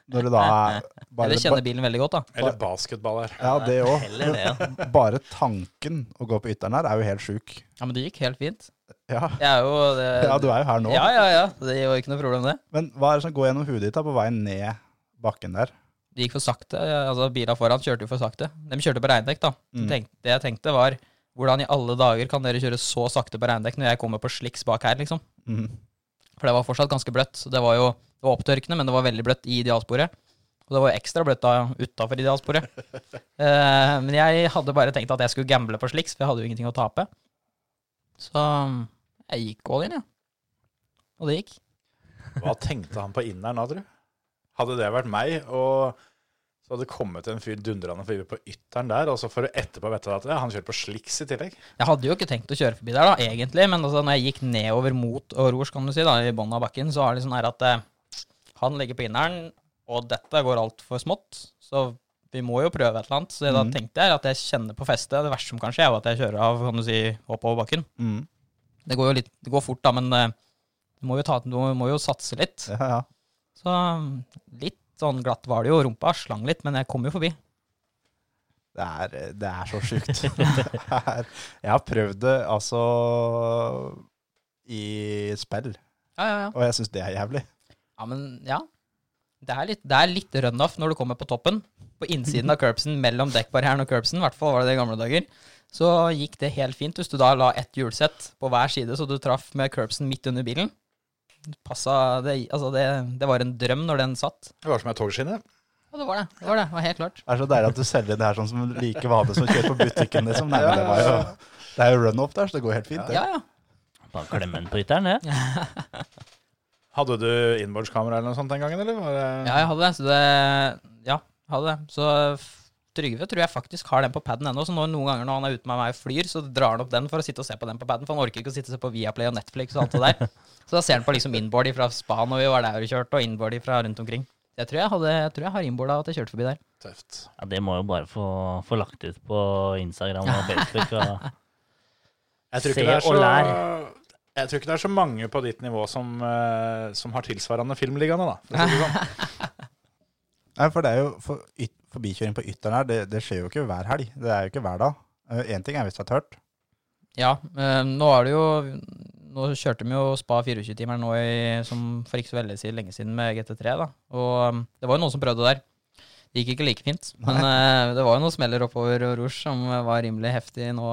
Når du da er bare, Eller kjenner bilen veldig godt, da. Eller basketballer. Ja, det òg. Bare tanken å gå på ytteren her er jo helt sjuk. Ja, Men det gikk helt fint. Ja. Jeg er jo det, ja, du er jo her nå. Ja, ja, ja. Det var ikke noe problem, det. Men hva er det som går gjennom hudet ditt da på vei ned bakken der? Det gikk for sakte. altså Bila foran kjørte jo for sakte. De kjørte på regndekk, da. Mm. Det jeg tenkte var hvordan i alle dager kan dere kjøre så sakte på regndekk når jeg kommer på sliks bak her, liksom? Mhm. For det var fortsatt ganske bløtt. Så det var jo det var opptørkende, men det var veldig bløtt i idealsporet. Og det var jo ekstra bløtt da utafor idealsporet. eh, men jeg hadde bare tenkt at jeg skulle gamble på sliks, for jeg hadde jo ingenting å tape. Så jeg gikk all in, ja. Og det gikk. Hva tenkte han på inneren da, du? Hadde det vært meg, og så hadde det kommet en fyr dundrende forbi på ytteren der, og så får du etterpå vite at ja, han kjører på sliks i tillegg? Jeg hadde jo ikke tenkt å kjøre forbi der, da, egentlig, men altså, når jeg gikk nedover mot Aurors, kan du si, da, i bunnen av bakken, så er det sånn her at eh, han ligger på inneren, og dette går altfor smått, så vi må jo prøve et eller annet. Så da Mhm. tenkte jeg at jeg kjenner på festet. Det verste som kan skje, er at jeg kjører av kan du si, oppover bakken. Mm. Det går jo litt, det går fort, da, men eh, du må jo, ta, du må jo satse litt. Ja, ja. Så litt sånn glatt var det jo. Rumpa slang litt, men jeg kom jo forbi. Det er, det er så sjukt. Jeg har prøvd det altså i spill, Ja, ja, ja. og jeg syns det er jævlig. Ja, men ja. Det er litt, det er litt runoff når du kommer på toppen. På innsiden av curbsen, mellom dekkbarrieren og curbsen, i hvert fall var det det i gamle dager, så gikk det helt fint hvis du da la ett hjulsett på hver side, så du traff med curbsen midt under bilen. Passa det, altså det, det var en drøm når den satt. Det var som ei togskinne. Ja, det var det. Det var det, det var helt klart. Det er så deilig at du selger det her sånn som like vanlig som kjører på butikken. Liksom. Nei, men det, var jo, det er jo run-off der, så det går helt fint. Det. Ja, ja. Bare klemme den på ytteren, det. Hadde du innbordskamera eller noe sånt den gangen, eller? Var det... Ja, jeg hadde det. Så det Ja, hadde det. Så Trygve tror jeg faktisk har den på paden ennå, så når, noen ganger når han er ute med meg og flyr, så drar han opp den for å sitte og se på den på paden, for han orker ikke å sitte og se på Viaplay og Netflix og alt det der. Så da ser han på liksom inboard fra spa når vi var der og kjørte, og inboard fra rundt omkring. Jeg tror jeg, hadde, jeg, tror jeg har inboard av at jeg kjørte forbi der. Tøft. Ja, det må jo bare få, få lagt ut på Instagram og Facebook. Og, Jeg tror, Se det er så, og lær. jeg tror ikke det er så mange på ditt nivå som, eh, som har tilsvarende filmliggende, da. For å si det sånn. Nei, for det er jo for, yt, Forbikjøring på ytteren her, det, det skjer jo ikke hver helg. Det er jo ikke hver dag. Én ting er hvis det er tørt. Ja, eh, nå er det jo Nå kjørte vi jo Spa 24-timeren nå i, som for ikke så veldig siden, lenge siden med GT3, da. Og um, det var jo noen som prøvde der. Det gikk ikke like fint. Men eh, det var jo noen smeller oppover Rouge som var rimelig heftig nå,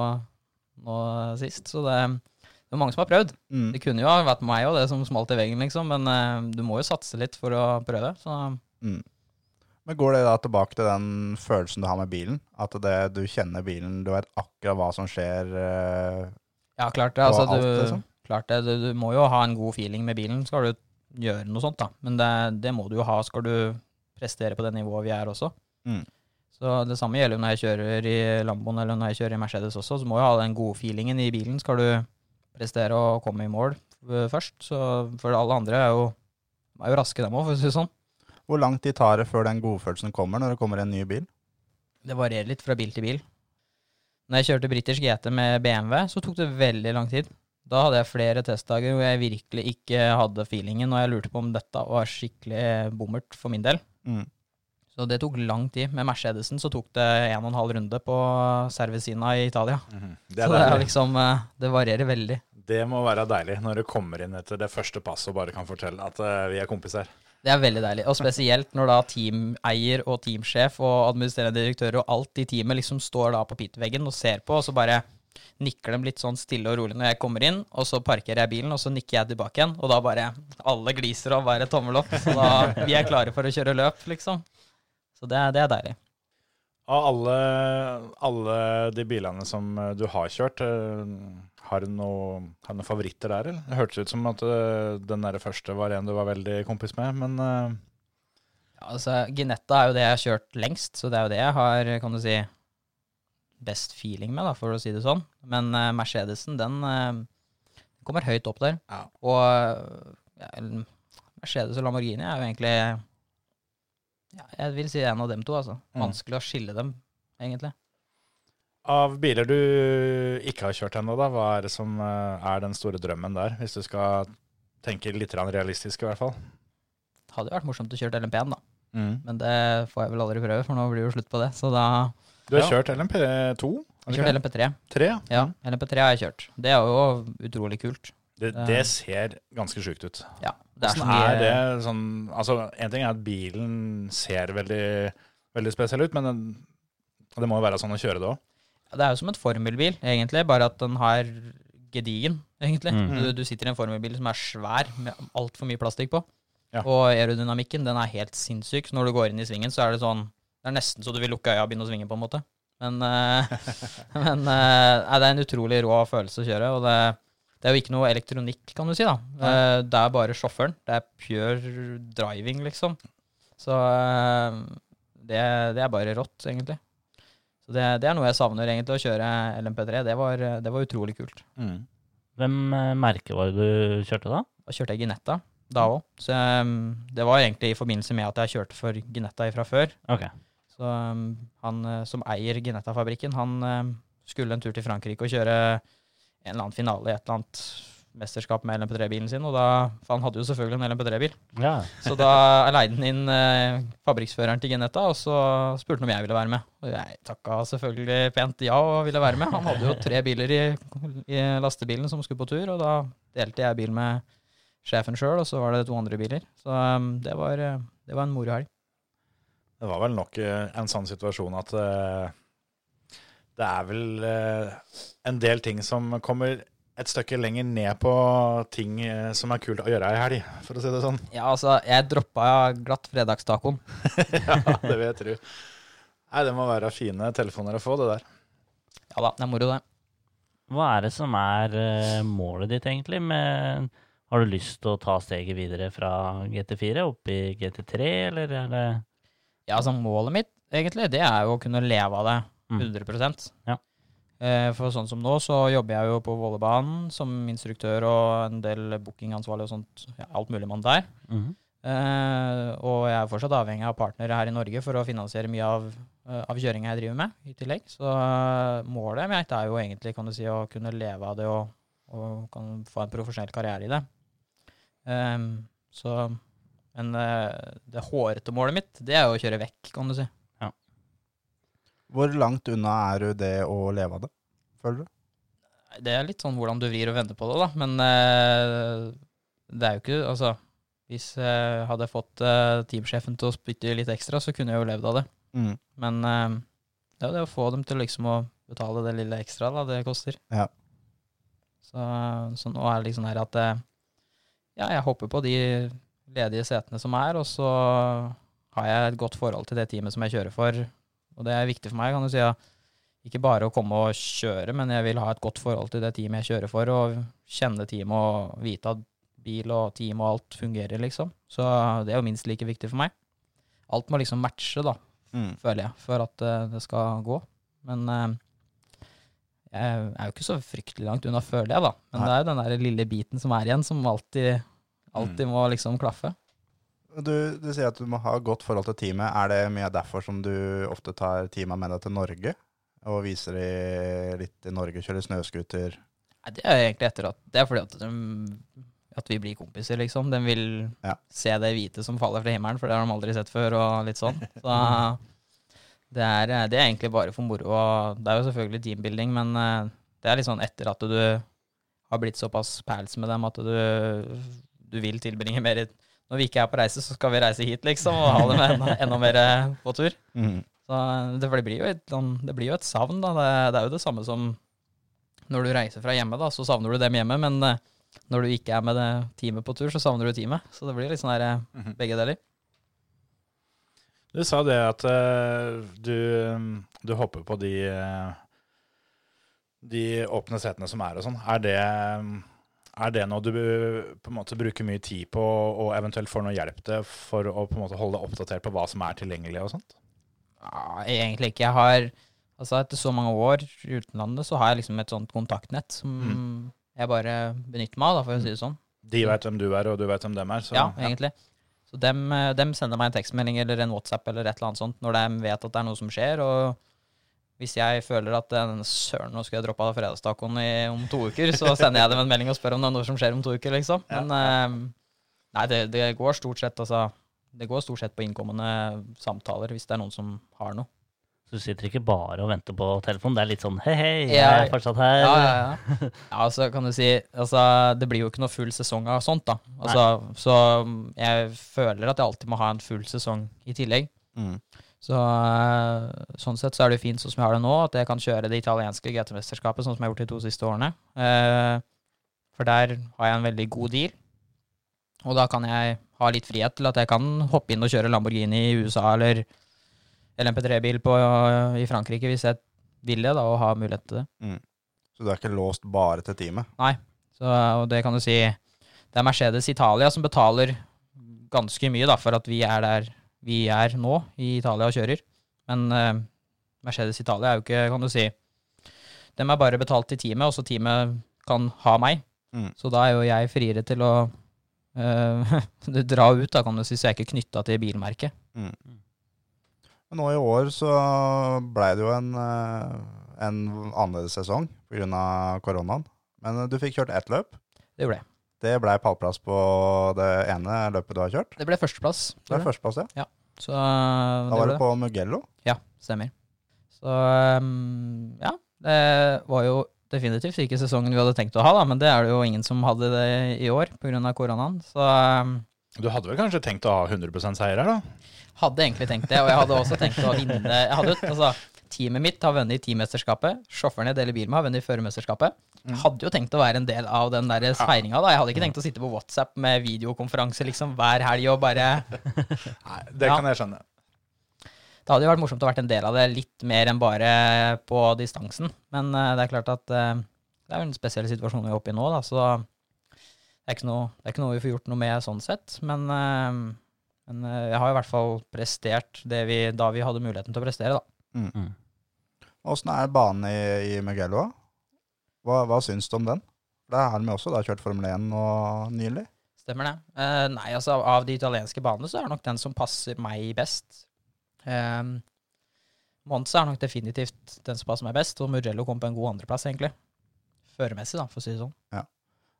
nå sist. Så det, det er mange som har prøvd. Mm. Det kunne jo vært meg òg, det som smalt i veggen, liksom. Men eh, du må jo satse litt for å prøve. Så Mm. Men går det da tilbake til den følelsen du har med bilen? At det, du kjenner bilen, du vet akkurat hva som skjer? eh, ja, klart det. Altså, alt, du, liksom? klart det. Du, du må jo ha en god feeling med bilen, skal du gjøre noe sånt, da. Men det, det må du jo ha, skal du prestere på det nivået vi er også. Mm. Så det samme gjelder når jeg kjører i Lamboen eller når jeg kjører i Mercedes også. Så må du ha den gode feelingen i bilen, skal du prestere og komme i mål eh, først. Så for alle andre er jo, er jo raske, dem òg, for å si det sånn. Hvor lang tid tar det før den godfølelsen kommer når det kommer en ny bil? Det varierer litt fra bil til bil. Når jeg kjørte britisk GT med BMW, så tok det veldig lang tid. Da hadde jeg flere testdager hvor jeg virkelig ikke hadde feelingen, og jeg lurte på om dette var skikkelig bommert for min del. Mm. Så det tok lang tid. Med Mercedesen så tok det en og en halv runde på Servicina i Italia. Mm. Det, så det er liksom eh, Det varierer veldig. det må være deilig når du kommer inn etter det første passet og bare kan fortelle at eh, vi er kompiser. Det er veldig deilig. Og spesielt når da teameier og teamsjef og administrerende direktør og alt i teamet liksom står da på pitveggen og ser på, og så bare nikker dem litt sånn stille og rolig når jeg kommer inn, og så parkerer jeg bilen, og så nikker jeg tilbake igjen, og da bare alle gliser og bare tommel opp. Så da vi er klare for å kjøre løp, liksom. Så det, det er deilig. Av alle, alle de bilene som du har kjørt, eh, har du noe- noen favoritter der, eller? Det hørtes ut som at uh, den der første var en du var veldig kompis med, men uh... Ja, altså, Ginetta er jo det jeg har kjørt lengst, så det er jo det jeg har, kan du si, best feeling med, da, for å si det sånn. Men uh, Mercedesen, den kommer høyt opp der. Ja. Og ja, Mercedes og Lamborghini er jo egentlig ja, Jeg vil si en av dem to, altså. Mm. Vanskelig å skille dem, egentlig. Av biler du ikke har kjørt ennå, hva er det som eh, er den store drømmen der? Hvis du skal tenke litt realistisk, i hvert fall. Hadde jo vært morsomt å kjøre LMP1, da. Mm. Men det får jeg vel aldri prøve, for nå blir det jo slutt på det. Så da Du har Ja. kjørt LMP2? Jeg kjørte LMP3. 3? Ja, LMP3 har jeg kjørt. Det er jo utrolig kult. Det, det ser ganske sjukt ut. Ja, det er sånn, er det sånn Altså, en ting er at bilen ser veldig, veldig spesiell ut, men den, det må jo være sånn å kjøre det òg. Det er jo som en formelbil, egentlig, bare at den har gedigen, egentlig. Mm. Du, du sitter i en formelbil som er svær, med altfor mye plastikk på. Ja. Og aerodynamikken, den er helt sinnssyk. Så når du går inn i svingen, så er det sånn Det er nesten så du vil lukke øya og begynne å svinge, på en måte. Men, uh, men uh, nei, det er en utrolig rå følelse å kjøre, og det, det er jo ikke noe elektronikk, kan du si, da. Uh, det er bare sjåføren. Det er pure driving, liksom. Så det, det er bare rått, egentlig. Så det, det er noe jeg savner, egentlig, å kjøre LMP3. Det var, det var utrolig kult. Mm. Hvem eh, merke var det du kjørte da? Da kjørte jeg Ginetta da òg. Så um, det var egentlig i forbindelse med at jeg kjørte for Ginetta fra før. Okay. Så um, han eh, som eier Ginetta-fabrikken, han um, skulle en tur til Frankrike og kjøre en eller annen finale i et eller annet mesterskap med LMP3-bilen sin. Og da, for han hadde jo selvfølgelig en LMP3-bil. Ja. Så da leide han inn eh, fabrikksføreren til Genetta, og så spurte han om jeg ville være med. Og jeg takka selvfølgelig pent ja og ville være med. Han hadde jo tre biler i, i lastebilen som skulle på tur, og da delte jeg bil med sjefen sjøl, og så var det to andre biler. Så um, det, var, eh, det var en moro helg. Det var vel nok eh, en sånn situasjon at uh, det er vel uh, en del ting som kommer et stykke lenger ned på ting eh, som er kult å gjøre i helg, for å si det sånn. Ja, altså, jeg droppa glatt fredagstacoen. ja, det vil jeg tro. Nei, det må være fine telefoner å få, det der. Ja da, det er moro, det. Hva er det som er eh, målet ditt, egentlig? Med, har du lyst til å ta steget videre fra GT4 opp i GT3, eller er det Ja, altså, målet mitt, egentlig, det er jo å kunne leve av det Mm. 100 Ja. Eh, For sånn som nå, så jobber jeg jo på Vollebanen som instruktør og en del bookingansvarlig og sånt. Ja, alt mulig mann der. Mhm. Eh, og jeg er fortsatt avhengig av partnere her i Norge for å finansiere mye av, eh, av kjøringa jeg driver med, i tillegg. Så eh, målet mitt er jo egentlig kan du si, å kunne leve av det og, og kan få en profesjonell karriere i det. Eh, så Men det hårete målet mitt, det er jo å kjøre vekk, kan du si. Hvor langt unna er du det å leve av det, føler du? Det er litt sånn hvordan du vrir og vender på det, da. Men eh, det er jo ikke Altså, hvis jeg hadde fått eh, teamsjefen til å spytte litt ekstra, så kunne jeg jo levd av det. Mm. Men eh, det er jo det å få dem til liksom å betale det lille ekstra da, det koster. Ja. Så, så nå er det liksom her at eh, ja, jeg hopper på de ledige setene som er, og så har jeg et godt forhold til det teamet som jeg kjører for. Og det er viktig for meg, kan du si. Ja. Ikke bare å komme og kjøre, men jeg vil ha et godt forhold til det teamet jeg kjører for, og kjenne teamet og vite at bil og team og alt fungerer, liksom. Så det er jo minst like viktig for meg. Alt må liksom matche, da Mm. føler jeg, for at eh, det skal gå. Men eh, jeg er jo ikke så fryktelig langt unna, føler jeg, da. Men Nei. det er jo den der lille biten som er igjen, som alltid, alltid må liksom klaffe. Du, du sier at du må ha godt forhold til teamet. Er det mye derfor som du ofte tar teamet med deg til Norge? Og viser de litt i Norge, kjører snøscooter? Det er egentlig etter at Det er fordi at, de, at vi blir kompiser, liksom. De vil Ja. se det hvite som faller fra himmelen, for det har de aldri sett før, og litt sånn. Så det er, det er egentlig bare for moro. Og det er jo selvfølgelig teambuilding, men eh, det er litt sånn etter at du har blitt såpass pals med dem at du, du vil tilbringe mer Når vi ikke er på reise, så skal vi reise hit, liksom, og ha dem enda, enda mer på tur. Mm. Så det, det, blir jo et, sånn- det blir jo et savn, da. Det, det er jo det samme som når du reiser fra hjemme, da, så savner du dem hjemme. Men eh, når du ikke er med det teamet på tur, så savner du teamet. Så det blir litt sånn her, eh, Mhm. begge deler. Du sa det at uh, du, du hopper på de, eh, de åpne setene som er og sånn. Er det, er det noe du på en måte bruker mye tid på, og eventuelt får noe hjelp til for å på en måte holde deg oppdatert på hva som er tilgjengelig og sånt? Ja, egentlig ikke. Jeg har Altså, etter så mange år i utenlandet, så har jeg liksom et sånt kontaktnett som jeg bare benytter meg av, for å si det sånn. De vet hvem du er, og du vet hvem dem er. Så, ja, egentlig. Så dem, dem sender meg en tekstmelding eller en WhatsApp eller et eller annet sånt når de vet at det er noe som skjer. Og hvis jeg føler at eh, søren, nå skal jeg droppe av fredagstacoen om to uker, så sender jeg dem en melding og spør om det er noe som skjer om to uker, liksom. Men eh, nei, det, det går stort sett, altså Det går stort sett på innkommende samtaler hvis det er noen som har noe. Så du sitter ikke bare og venter på telefonen. Det er litt sånn hei, hei, jeg Ja, er fortsatt her. Ja, ja, ja. ja så kan du si altså, Det blir jo ikke noe full sesong av sånt, da. Altså, så mm, jeg føler at jeg alltid må ha en full sesong i tillegg. Mm. Så eh, sånn sett så er det jo fint sånn som jeg har det nå, at jeg kan kjøre det italienske GT-mesterskapet sånn som jeg har gjort de to siste årene. Eh, for der har jeg en veldig god deal. Og da kan jeg ha litt frihet til at jeg kan hoppe inn og kjøre Lamborghini i USA eller LMP3-bil i Frankrike hvis jeg vil det, da, og har mulighet til det. Så du er ikke låst bare til teamet? Så, og det kan du si Det er Mercedes Italia som betaler ganske mye da, for at vi er der vi er nå, i Italia og kjører. Men eh, Mercedes Italia er jo ikke, kan du si Dem er bare betalt til teamet, og så teamet kan ha meg. Mm. Så da er jo jeg friere til å eh, dra ut, da, kan du si, så jeg er ikke knytta til bilmerket. Men nå i år så blei det jo en, eh, en annerledes sesong pga. koronaen. Men eh, du fikk kjørt ett løp. Det ble. Det blei pallplass på det ene løpet du har kjørt. Det ble førsteplass. Det ble førsteplass, ja. ja. Så Da var det, det på Mugello. Ja, stemmer. Så um, ja, det var jo definitivt ikke sesongen vi hadde tenkt å ha, da, men det er det jo ingen som hadde det i år pga. koronaen. Så um, Du hadde vel kanskje tenkt å ha 100 seier her, da? hadde egentlig tenkt det, og jeg hadde også tenkt å vinne jeg hadde, altså, Teamet mitt har vunnet teammesterskapet, sjåføren jeg deler bil med, har vunnet førermesterskapet. Hadde jo tenkt å være en del av den der feiringa. da. Jeg hadde ikke tenkt å sitte på WhatsApp med videokonferanse liksom hver helg og bare Nei, Det Ja. kan jeg skjønne. Det hadde jo vært morsomt å vært en del av det, litt mer enn bare på distansen. Men uh, det er klart at uh, det er jo en spesiell situasjon vi er oppe i nå, da, så det er, ikke noe, det er ikke noe vi får gjort noe med sånn sett. Men, uh, men jeg har i hvert fall prestert det vi, da vi hadde muligheten til å prestere, da. Åssen er banen i, i Mugello? Hva, hva syns du om den? Der har de også da kjørt Formel 1 nå nylig. Stemmer det. Eh, nei, altså av de italienske banene så er det nok den som passer meg best. Um, Monza er nok definitivt den som passer meg best, og Mugello kom på en god andreplass, egentlig. Føremessig, da, for å si det sånn.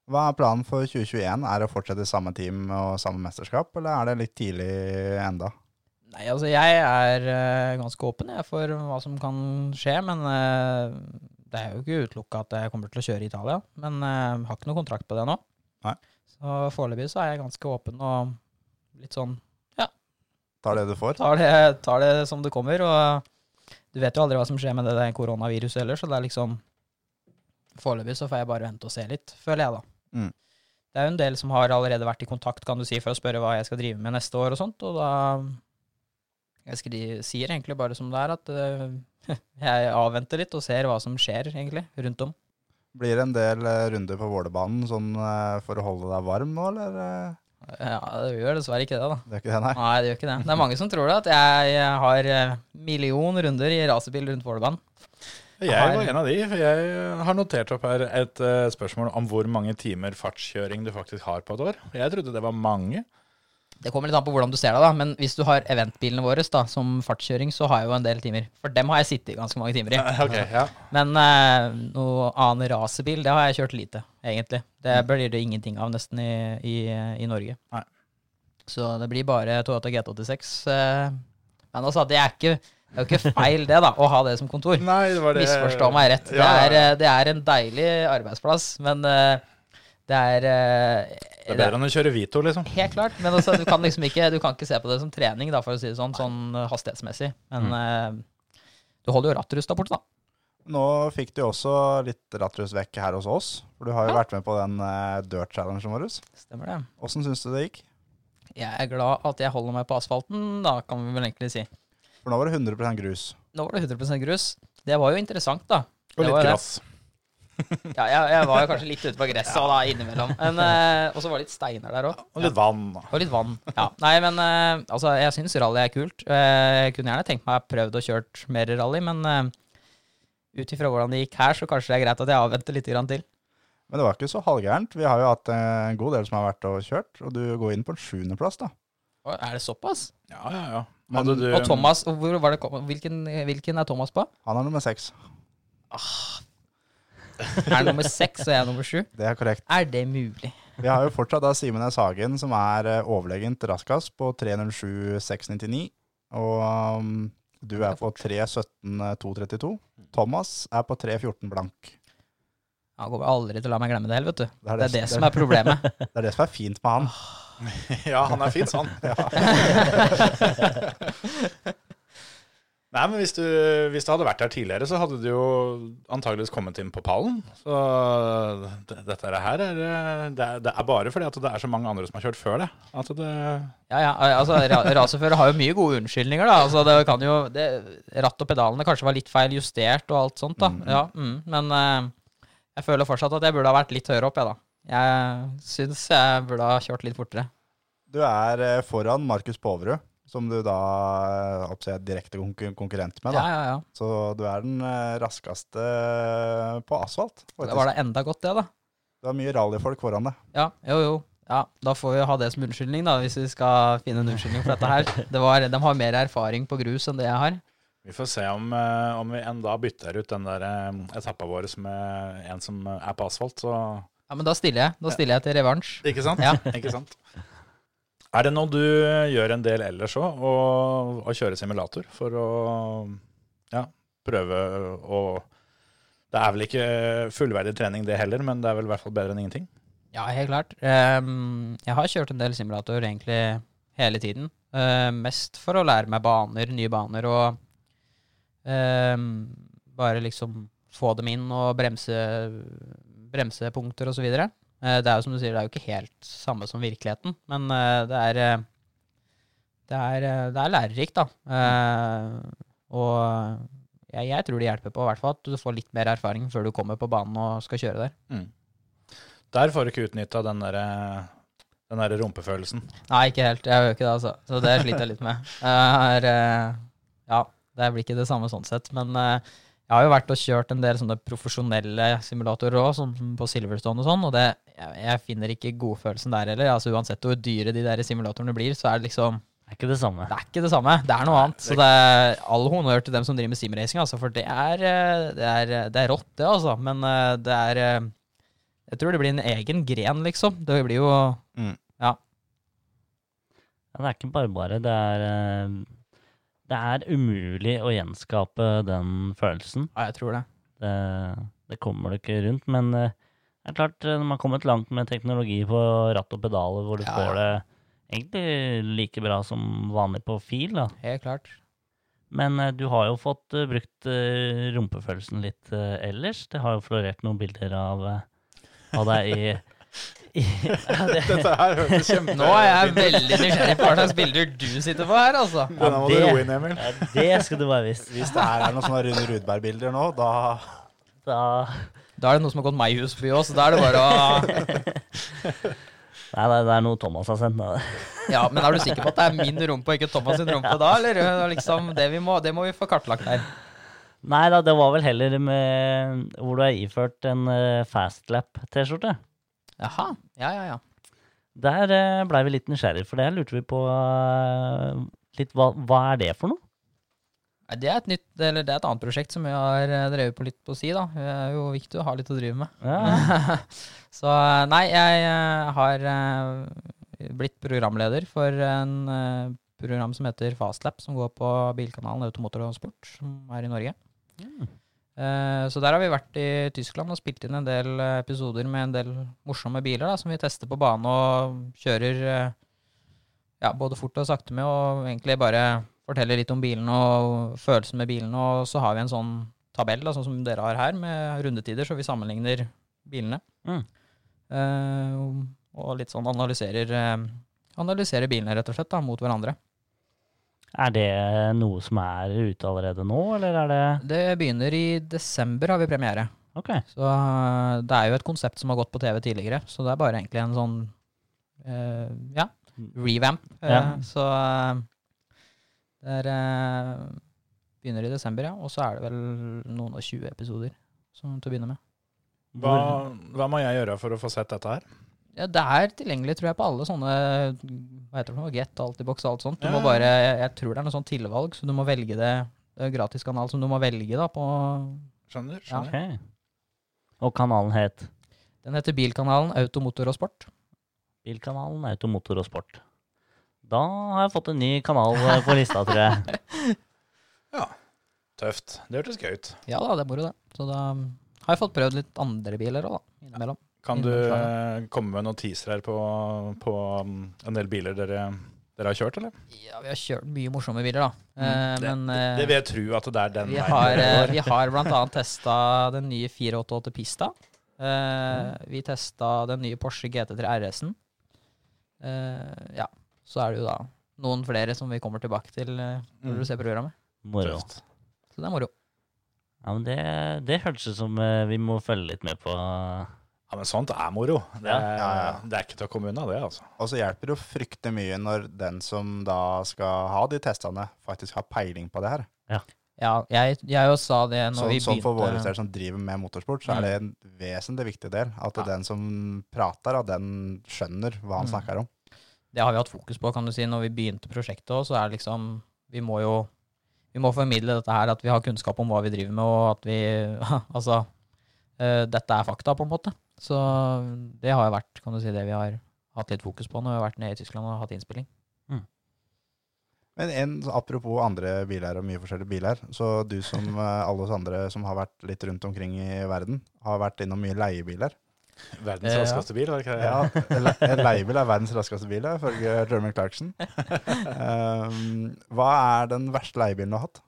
Hva er planen for 2021? Er det å fortsette samme team og samme mesterskap, eller er det litt tidlig enda? Nei, altså jeg er uh, ganske åpen jeg, for hva som kan skje, men uh, det er jo ikke utelukka at jeg kommer til å kjøre i Italia. Men jeg har ikke noe kontrakt på det nå. Nei. Så foreløpig så er jeg ganske åpen og litt sånn ja. Tar det du får? tar det, tar det som det kommer. Og du vet jo aldri hva som skjer med det der koronaviruset heller, så det er liksom Foreløpig så får jeg bare vente og se litt, føler jeg, da. Mm. Det er jo en del som har allerede vært i kontakt, kan du si, for å spørre hva jeg skal drive med neste år og sånt, og da Jeg skri, sier egentlig bare som det er, at eh, jeg avventer litt og ser hva som skjer, egentlig, rundt om. Blir det en del eh, runder på Vålerbanen sånn eh, for å holde deg varm nå, eller? Ja, det gjør dessverre ikke det, da. Det gjør ikke det, nei? Nei, det gjør ikke det. Det er mange som tror det, at jeg har million runder i racerbil rundt Vålerbanen. Jeg var en av de, for jeg har notert opp her et spørsmål om hvor mange timer fartskjøring du faktisk har på et år. Jeg trodde det var mange. Det kommer litt an på hvordan du ser det, da. Men hvis du har eventbilene våre da, som fartskjøring, så har jeg jo en del timer. For dem har jeg sittet ganske mange timer i. Okay, ja. Men uh, noe annen racerbil, det har jeg kjørt lite, egentlig. Det blir det ingenting av nesten i, i, i Norge. Nei. Så det blir bare Toyota GT86. Uh, Men altså, det er ikke det er jo ikke feil det, da, å ha det som kontor. Nei, det var det Misforstå meg rett. Det Ja, er, eh, det er en deilig arbeidsplass, men eh, det er eh, Det er bedre enn å kjøre Vito, liksom. Helt klart, men altså, du kan liksom ikke, du kan ikke se på det som trening, da, for å si det sånn, sånn eh, hastighetsmessig. Men eh, du holder jo rattrusta borte, da. Nå fikk du også litt rattrus vekk her hos oss, for du har jo Ja. vært med på den uh, dirt challengen vår. Stemmer det. Åssen syns du det gikk? Jeg er glad at jeg holder meg på asfalten, da kan vi vel egentlig si. For nå var det 100% grus. Nå var det 100% grus. Det var jo interessant, da. Og litt grass. Ja, jeg, jeg var jo kanskje litt ute på gresset da, innimellom. Men, eh, og så var det litt steiner der òg. Og litt vann. Og litt vann. Ja. Nei, men eh, altså, jeg syns rally er kult. Eh, Jeg kunne gjerne tenkt meg prøvd å kjørt mer rally, men uh, ut ifra hvordan det gikk her, så kanskje det er greit at jeg avventer litt grann til. Men det var ikke så halvgærent. Vi har jo hatt eh, en god del som har vært og kjørt, og du går inn på en sjuendeplass, da. Er det såpass? Ja, ja, ja. Men- du Og Thomas, hvor var det, hvilken, hvilken er Thomas på? Han er nummer seks. Er han nummer seks, og jeg er nummer sju? Det er korrekt. Er det mulig? Vi har jo fortsatt da Simen S. Hagen, som er eh, overlegent raskest på 3.07,699. Og um, du er på 3.17,232. Thomas er på 3.14 blank. Han kommer aldri til å la meg glemme det heller, vet du. Det er Det er det som er problemet. Det er det som er fint med han. Ja, han er fin sånn. Nei, men hvis du, hvis du hadde vært her tidligere, så hadde du jo antageligvis kommet inn på pallen. Så det, dette her er, det er Det er bare fordi at det er så mange andre som har kjørt før det. At det Ja, ja, altså ra- har jo mye gode unnskyldninger, da. Altså, det kan jo det, Ratt og pedalene kanskje var litt feil justert og alt sånt, da. Ja, mm, men eh, jeg føler fortsatt at jeg burde ha vært litt høyere opp, jeg, da. Jeg syns jeg burde ha kjørt litt fortere. Du er eh, foran Markus Poverud, som du da er oppser direkte konkurrent med. Da. ja, ja. Så du er den eh, raskeste eh, på asfalt. faktisk. Det var da enda godt, det, da. Du har mye rallyfolk foran deg. Ja, jo, jo. Ja, Da får vi ha det som unnskyldning, da, hvis vi skal finne en unnskyldning for dette her. Det var, de har mer erfaring på grus enn det jeg har. Vi får se om, eh, om vi enda bytter ut den der eh, etappa vår med en som er på asfalt. Så Ja, Men da stiller jeg. Da stiller jeg til revansj. Ikke sant? Ja. Ikke sant? Er det noe du gjør en del ellers òg, å å kjøre simulator for å ja, prøve å Det er vel ikke fullverdig trening det heller, men det er vel i hvert fall bedre enn ingenting? Ja, helt klart. Um, jeg har kjørt en del simulator egentlig hele tiden. Uh, mest for å lære meg baner, nye baner, og um, bare liksom få dem inn og bremse, bremsepunkter osv. Uh, det er jo som du sier, det er jo ikke helt samme som virkeligheten, men eh, det er eh, det er, eh, det er lærerikt, da. Eh, og jeg, jeg tror det hjelper på, i hvert fall at du får litt mer erfaring før du kommer på banen og skal kjøre der. Der får du ikke utnytta den der, den der rumpefølelsen. Nei, ikke helt. Jeg gjør ikke det, altså. Så det sliter jeg litt med. Er, eh, ja, det blir ikke det samme sånn sett. Men eh, jeg har jo vært og kjørt en del sånne profesjonelle simulatorer òg, som på Silverstone og sånn, og det, jeg, jeg finner ikke godfølelsen der heller. Altså Uansett hvor dyre de der simulatorene blir, så er det liksom Det er ikke det samme. Det er ikke det samme. Det er noe annet. Så det er all honnør til dem som driver med simracing, altså, for det er, eh, det er, det er rått, det, altså. Men eh, det er eh, Jeg tror det blir en egen gren, liksom. Det blir jo Ja, det er ikke bare bare. Det er, det er umulig å gjenskape den følelsen. Ja, jeg tror det. Det, det kommer du ikke rundt. Men eh, det er klart, eh, når man har kommet langt med teknologi på ratt og pedaler, hvor du Ja, får det egentlig like bra som vanlig på fil, da. Helt klart. Men eh, du har jo fått brukt rumpefølelsen litt ellers. Det har jo florert noen bilder av, av deg i ja, det, Dette her hørtes kjempe... Nå er jeg veldig nysgjerrig på hva slags bilder du sitter på her, altså. Denne må du roe inn, Emil. ja, det skal du bare visst. Hvis det her er noen sånne Rune Rudberg-bilder nå, da Da Da er det noe som har gått meg i hus forbi òg, så da er det bare å Nei, det, det er noe Thomas har sendt. Da. Ja, men er du sikker på at det er min rumpe og ikke Thomas sin rumpe da, eller? Det er Liksom, det, vi må, det må vi få kartlagt her. Nei da, det var vel heller med hvor du er iført en uh, Fastlap-T-skjorte. Jaha. Ja, ja, ja. Der uh, blei vi litt nysgjerrige, for det lurte vi på eh, litt hva, hva er det for noe? Nei, Det er et nytt, eller det er et annet prosjekt som vi har eh, drevet på litt på si, da. Det er jo viktig å ha litt å drive med. Ja. Så eh, nei, jeg eh, har eh, blitt programleder for en eh, program som heter Fastlap, som går på bilkanalen Automotor og Sport, som er i Norge. Mm. Eh, Så der har vi vært i Tyskland og spilt inn en del eh, episoder med en del morsomme biler da, som vi tester på bane og kjører eh, ja, både fort og sakte med, og egentlig bare forteller litt om bilen og følelsen med bilen. Og så har vi en sånn tabell, da, sånn som dere har her, med rundetider, så vi sammenligner bilene. Mm. Og- og litt sånn analyserer analyserer bilene rett og slett da, mot hverandre. Er det noe som er ute allerede nå, eller er det Det begynner i desember, har vi premiere. Ok. Så øh, det er jo et konsept som har gått på TV tidligere, så det er bare egentlig en sånn uh, ja, revamp. Eh, Ja. Så øh, det er uh, begynner i desember, ja. Og så er det vel noen og 20 episoder som, til å begynne med. Hva, hva må jeg gjøre for å få sett dette her? Ja, det er tilgjengelig, tror jeg, på alle sånne hva heter det, for noe, Get, Altibox og alt sånt. Du Ja, må bare, jeg, tror det er noe sånn tilvalg, så du må velge det. Det gratiskanal som du må velge da på Skjønner? Ja. skjønner. Ok. Og kanalen het Den heter Bilkanalen Automotor og Sport. Bilkanalen Automotor og Sport. Da har jeg fått en ny kanal eh, på lista, tror jeg. ja. Tøft. Det hørtes gøy ut. Ja da, det er moro, det. Så da har jeg fått prøvd litt andre biler òg, da. Innimellom. Kan du eh, komme med noen teaser her på, på um, en del biler dere, dere har kjørt, eller? Ja, vi har kjørt mye morsomme biler, da. Eh, Mm, det, men det, eh, det vil jeg tro at det er den vi veien har, eh, vi har annet testa den nye 488 Pista. Eh, Vi testa den nye Porsche GT3 RS-en. Eh, ja, så er det jo da noen flere som vi kommer tilbake til eh, når Mm. du ser programmet. Moro. Så det er moro. Ja, men det, det hørtes ut som eh, vi må følge litt med på. Ja, men sånt er moro. Det, Ja. er- Ja, ja. det er ikke til å komme unna, det, altså. Og så hjelper det å frykte mye når den som da skal ha de testene, faktisk har peiling på det her. Ja, jeg, jeg jo sa det når Så, vi sånn for våre steder som driver med motorsport, så er det en vesentlig viktig del. At Ja. den som prater, at den skjønner hva han Mm. snakker om. Det har vi hatt fokus på, kan du si. Når vi begynte prosjektet òg, så er det liksom Vi må jo Vi må formidle dette her, at vi har kunnskap om hva vi driver med, og at vi Altså uh, Dette er fakta, på en måte. Så det har jo vært kan du si, det vi har hatt litt fokus på når vi har vært nede i Tyskland og hatt innspilling. Men en, apropos andre biler og mye forskjellige biler, så du som eh, alle oss andre som har vært litt rundt omkring i verden, har vært innom mye leiebiler. Verdens Eh, ja. raskeste bil, var det ikke det? Ja, En leiebil er verdens raskeste bil, ifølge Jeremy Clarkson. Um, hva er den verste leiebilen du har hatt?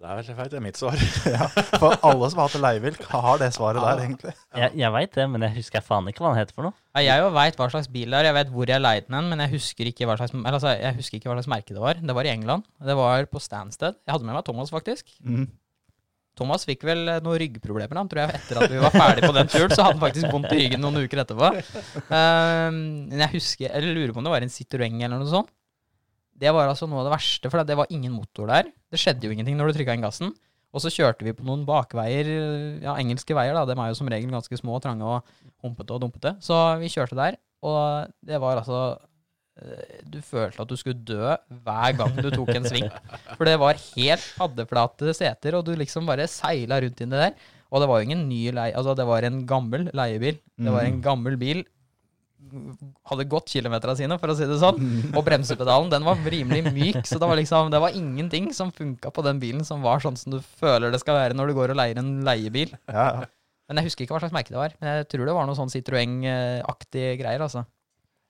Det er veldig feit, det er mitt svar. Ja, for alle som har hatt en har det svaret der, egentlig? Jeg, jeg veit det, men jeg husker faen ikke hva den heter for noe. Ja, jeg jo veit hva slags bil det er, jeg vet hvor jeg leide den men jeg husker, ikke hva slags, eller, altså, jeg husker ikke hva slags merke det var. Det var i England. Det var på Stansted. Jeg hadde med meg Thomas, faktisk. Mm. Thomas fikk vel eh, noen ryggproblemer han, tror jeg, etter at vi var ferdig på den turen. Så hadde han faktisk vondt i ryggen noen uker etterpå. Ehm, men jeg husker, eller lurer på om det var en Citroën eller noe sånt. Det var altså noe av det verste, for det var ingen motor der. Det skjedde jo ingenting når du trykka inn gassen. Og så kjørte vi på noen bakveier, ja, engelske veier, da. De er jo som regel ganske små trange og humpete og dumpete. Så vi kjørte der, og det var altså eh, Du følte at du skulle dø hver gang du tok en sving. For det var helt paddeflate seter, og du liksom bare seila rundt inni der. Og det var jo ingen ny leie, altså det var en gammel leiebil. Det var en gammel bil. Hadde gått kilometerne sine, for å si det sånn. Og bremsepedalen den var rimelig myk, så det var liksom Det var ingenting som funka på den bilen som var sånn som du føler det skal være når du går og leier en leiebil. Ja, ja. Men jeg husker ikke hva slags merke det var. Men jeg tror det var noe sånn Citroën-aktig greier, altså.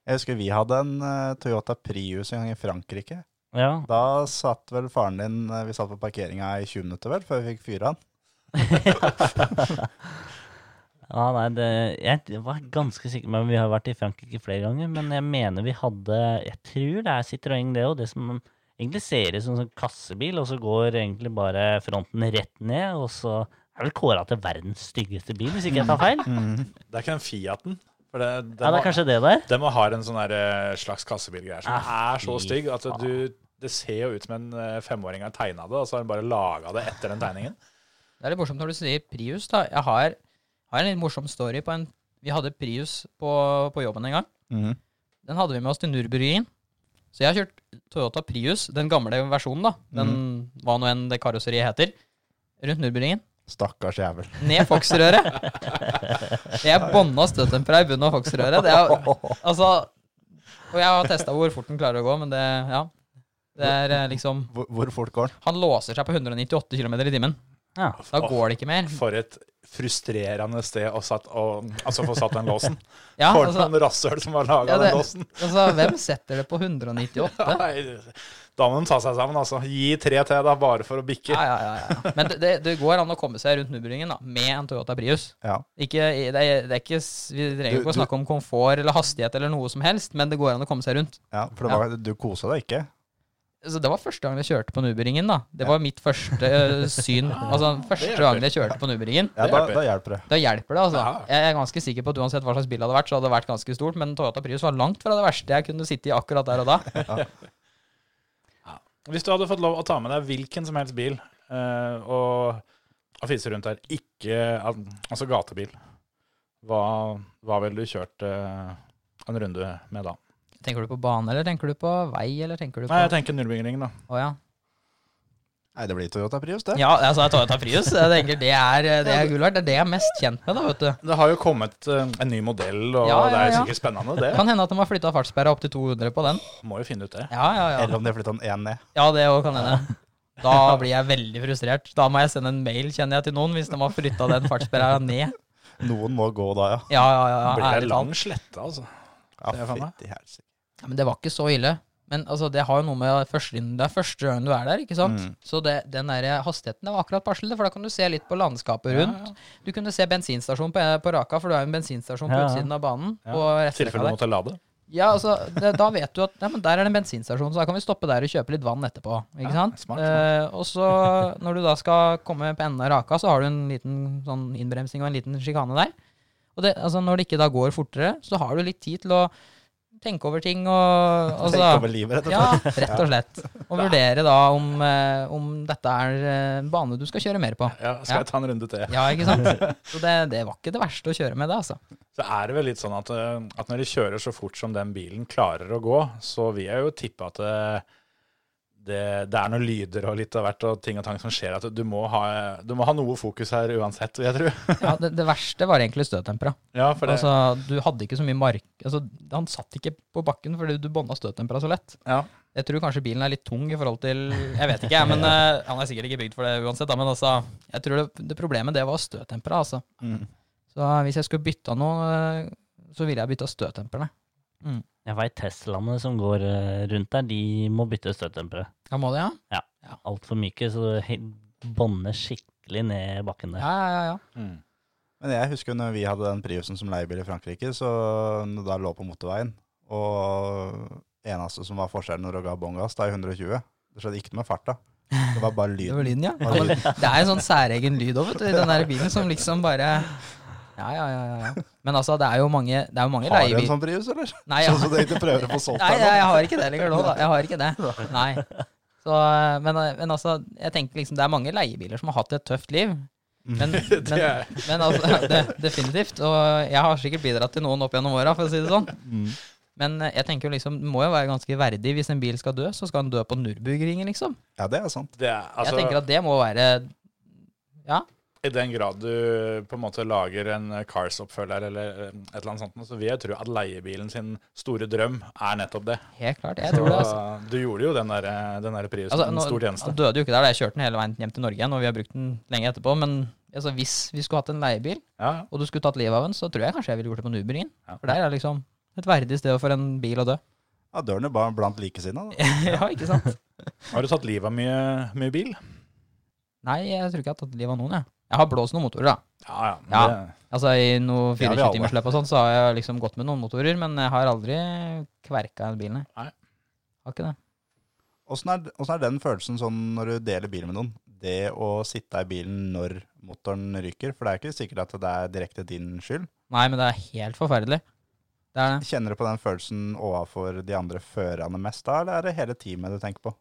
Jeg husker vi hadde en eh, Toyota Prius en gang i Frankrike. Ja, Da satt vel faren din eh, Vi satt på parkeringa i 20 minutter, vel, før vi fikk fyra han. ja nei, det, jeg var ganske sikker Men Vi har vært i Frankrike flere ganger, men jeg mener vi hadde Jeg tror det er Citroën, det òg. Det som egentlig ser ut som en sånn kassebil, og så går egentlig bare fronten rett ned, og så er vel kåra til verdens styggeste bil, hvis ikke jeg tar feil? Det er ikke den Fiaten. For det, den, Ja, det er må, kanskje det der. den må ha en sånn eh, slags kassebilgreie som Ah, er så stygg at du Det ser jo ut som en eh, femåring har tegna det, og så har han bare laga det etter den tegningen. Det er litt morsomt når du sier Prius, da. Jeg har, har en litt morsom story på en Vi hadde Prius på, på jobben en gang. Mhm. Den hadde vi med oss til Nürburgringen. Så jeg har kjørt Toyota Prius, den gamle versjonen, da. Den hva nå enn det karosseriet heter. Rundt Nürburgringen. Stakkars jævel. Ned Fox-røret. Jeg bånda støttempera i bunnen av Fox-røret. Altså Og jeg har testa hvor fort den klarer å gå, men det Ja. Det er eh, liksom Hvor, hvor fort går den? Han låser seg på 198 km i timen. Ja. Da går det ikke mer. For et frustrerende sted å satt, å, altså få satt den låsen. Ja, For altså, noen rasshøl som har laga Ja, den låsen. altså, hvem setter det på 198? Nei, da må de ta seg sammen, altså. Gi tre til, da, bare for å bikke. Ja, ja, ja, ja. Men det, det, går an å komme seg rundt Nubringen da, med en Toyota Prius. Ja. Ikke, det, det ikke, vi trenger ikke å du- snakke om komfort eller hastighet eller noe som helst, men det går an å komme seg rundt. ja, for det var, du kosa deg ikke. Så det var første gang jeg kjørte på Nuberingen. da. Det var mitt første øh, syn. Altså, første gang jeg kjørte på Nuberingen. Ja, da, da hjelper det. Da hjelper det, altså. Ja. Jeg er ganske sikker på at uansett hva slags bil det hadde vært, så hadde det vært ganske stort, men Toyota Prius var langt fra det verste jeg kunne sitte i akkurat der og da. Hvis du hadde fått lov å ta med deg hvilken som helst bil uh, og, og fise rundt her, ikke altså gatebil, hva, hva ville du kjørt uh, en runde med da? Tenker du på bane, eller tenker du på vei, eller tenker du på Nei, jeg tenker Nürburgringen, da. Å, ja. Nei, det blir Toyota Prius, det. ja, altså Toyota Prius, jeg tenker det er, det er gull verdt. Det er det jeg er mest kjent med, da, vet du. Det har jo kommet eh, en ny modell, og Ja, ja, det er sikkert spennende, det. Kan hende at de har flytta fartssperra opp til 200 på den. Må jo finne ut det. Ja, ja, ja. Eller om de har flytta den én ned. Ja, det òg kan hende. Da blir jeg veldig frustrert. Da må jeg sende en mail, kjenner jeg, til noen, hvis de har flytta den fartssperra ned. Noen må gå da, ja. Ja, ja, ja. Blir det lang slette, altså. Ja, fytti helsike. Ja, Men det var ikke så ille. Men altså, det har jo noe med første, Det er første gangen du er der, ikke sant? Mm. Så det, den der hastigheten det var akkurat passelig, for da kan du se litt på landskapet Ja, rundt. Du kunne se bensinstasjonen på, på Raka, for du er jo en bensinstasjon på Ja, ja. utsiden av banen. Ja. I tilfelle du måtte lade. Ja, altså, det, da vet du at ja, men der er det en bensinstasjon, så da kan vi stoppe der og kjøpe litt vann etterpå. Ikke Ja, sant? smart, Eh, og så, når du da skal komme på enden av Raka, så har du en liten sånn innbremsing og en liten sjikane der. Og det, altså, når det ikke da går fortere, så har du litt tid til å tenke over ting og altså, tenke over livet, rett og Ja, slett. rett og slett. Og vurdere da om, eh, om dette er eh, en bane du skal kjøre mer på. Ja, skal Ja. jeg ta en runde til? Ja, ikke sant? Så det, det var ikke det verste å kjøre med det, altså. Så er det vel litt sånn at, eh, at når de kjører så fort som den bilen klarer å gå, så vil jeg jo tippe at det, det er noen lyder og litt av hvert og ting og tang som skjer. At du må ha, du må ha noe fokus her uansett, vil jeg tro. Ja, det, det verste var egentlig støttempera. Ja, for det, Altså, du hadde ikke så mye mark... Altså, han satt ikke på bakken fordi du bånda støttempera så lett. ja. Jeg tror kanskje bilen er litt tung i forhold til Jeg vet ikke, men uh, han er sikkert ikke bygd for det uansett. Da, men altså, jeg tror det, det problemet det var støttempera, altså. Mm. Så hvis jeg skulle bytta noe, eh, så ville jeg bytta støttemperne. Jeg veit Teslaene som går eh, rundt der, de må bytte støttdempere. Ja, må det, ja? Altfor myke, så det bånder skikkelig ned bakken der. Ja, ja, ja. ja. Mm. Men jeg husker når vi hadde den Priusen som leiebil i Frankrike, så når da lå på motorveien, og eneste som var forskjellen når du ga bånn gass, da er 120. Det skjedde ikke noe med farta. Det var bare Det var lyden. lyden, ja. Det, det er en sånn særegen lyd òg, vet du, i den der bilen som liksom bare Ja, ja, ja. ja, ja. Men altså, det er jo mange, det er jo mange Har du en sånn Prius, eller? Nei, jeg Sånn som du ikke prøver å få solgt Nei, jeg, jeg har ikke det lenger nå, da. Jeg har ikke det. Nei. Så, men, men altså, jeg tenker liksom det er mange leiebiler som har hatt et tøft liv. Men, men, er- men altså, det, definitivt. Og jeg har sikkert bidratt til noen opp gjennom åra, for å si det sånn. Mm. Men jeg tenker jo liksom, det må jo være ganske verdig hvis en bil skal dø, så skal den dø på Nürburgringen, liksom. Ja, det er sant. Det er, altså, jeg tenker at det må være Ja. I den grad du på en måte lager en Cars-oppfølger eller eh, et eller annet sånt, så vil jeg tro at leiebilen sin store drøm er nettopp det. Helt klart. Jeg tror det, altså. Du gjorde jo den der, den der Priusen altså en stor tjeneste. han døde jo ikke der, jeg kjørte den hele veien hjem til Norge igjen, og vi har brukt den lenge etterpå. Men altså, hvis vi skulle hatt en leiebil, Ja, og du skulle tatt livet av den, så tror jeg kanskje jeg ville gjort det på Nuberingen. Ja. For der er liksom et verdig sted for en bil å dø. Ja, døren er bare blant likesinnede. da. ja, ikke sant? Har du tatt livet av mye, mye bil? Nei, jeg tror ikke jeg har tatt livet av noen, jeg. Jeg har blåst noen motorer, da. Ja, ja. men Ja. Det, Altså I noe Det har vi alle. 24-timersløp og sånn, så har jeg liksom gått med noen motorer, men jeg har aldri kverka en bil, nei. Nei. Har ikke det. Åssen er, er den følelsen sånn når du deler bil med noen? Det å sitte i bilen når motoren ryker? For det er ikke sikkert at det er direkte din skyld. Nei, men det er helt forferdelig. Det er det. Kjenner du på den følelsen overfor de andre førerne mest da, eller er det hele teamet du tenker på?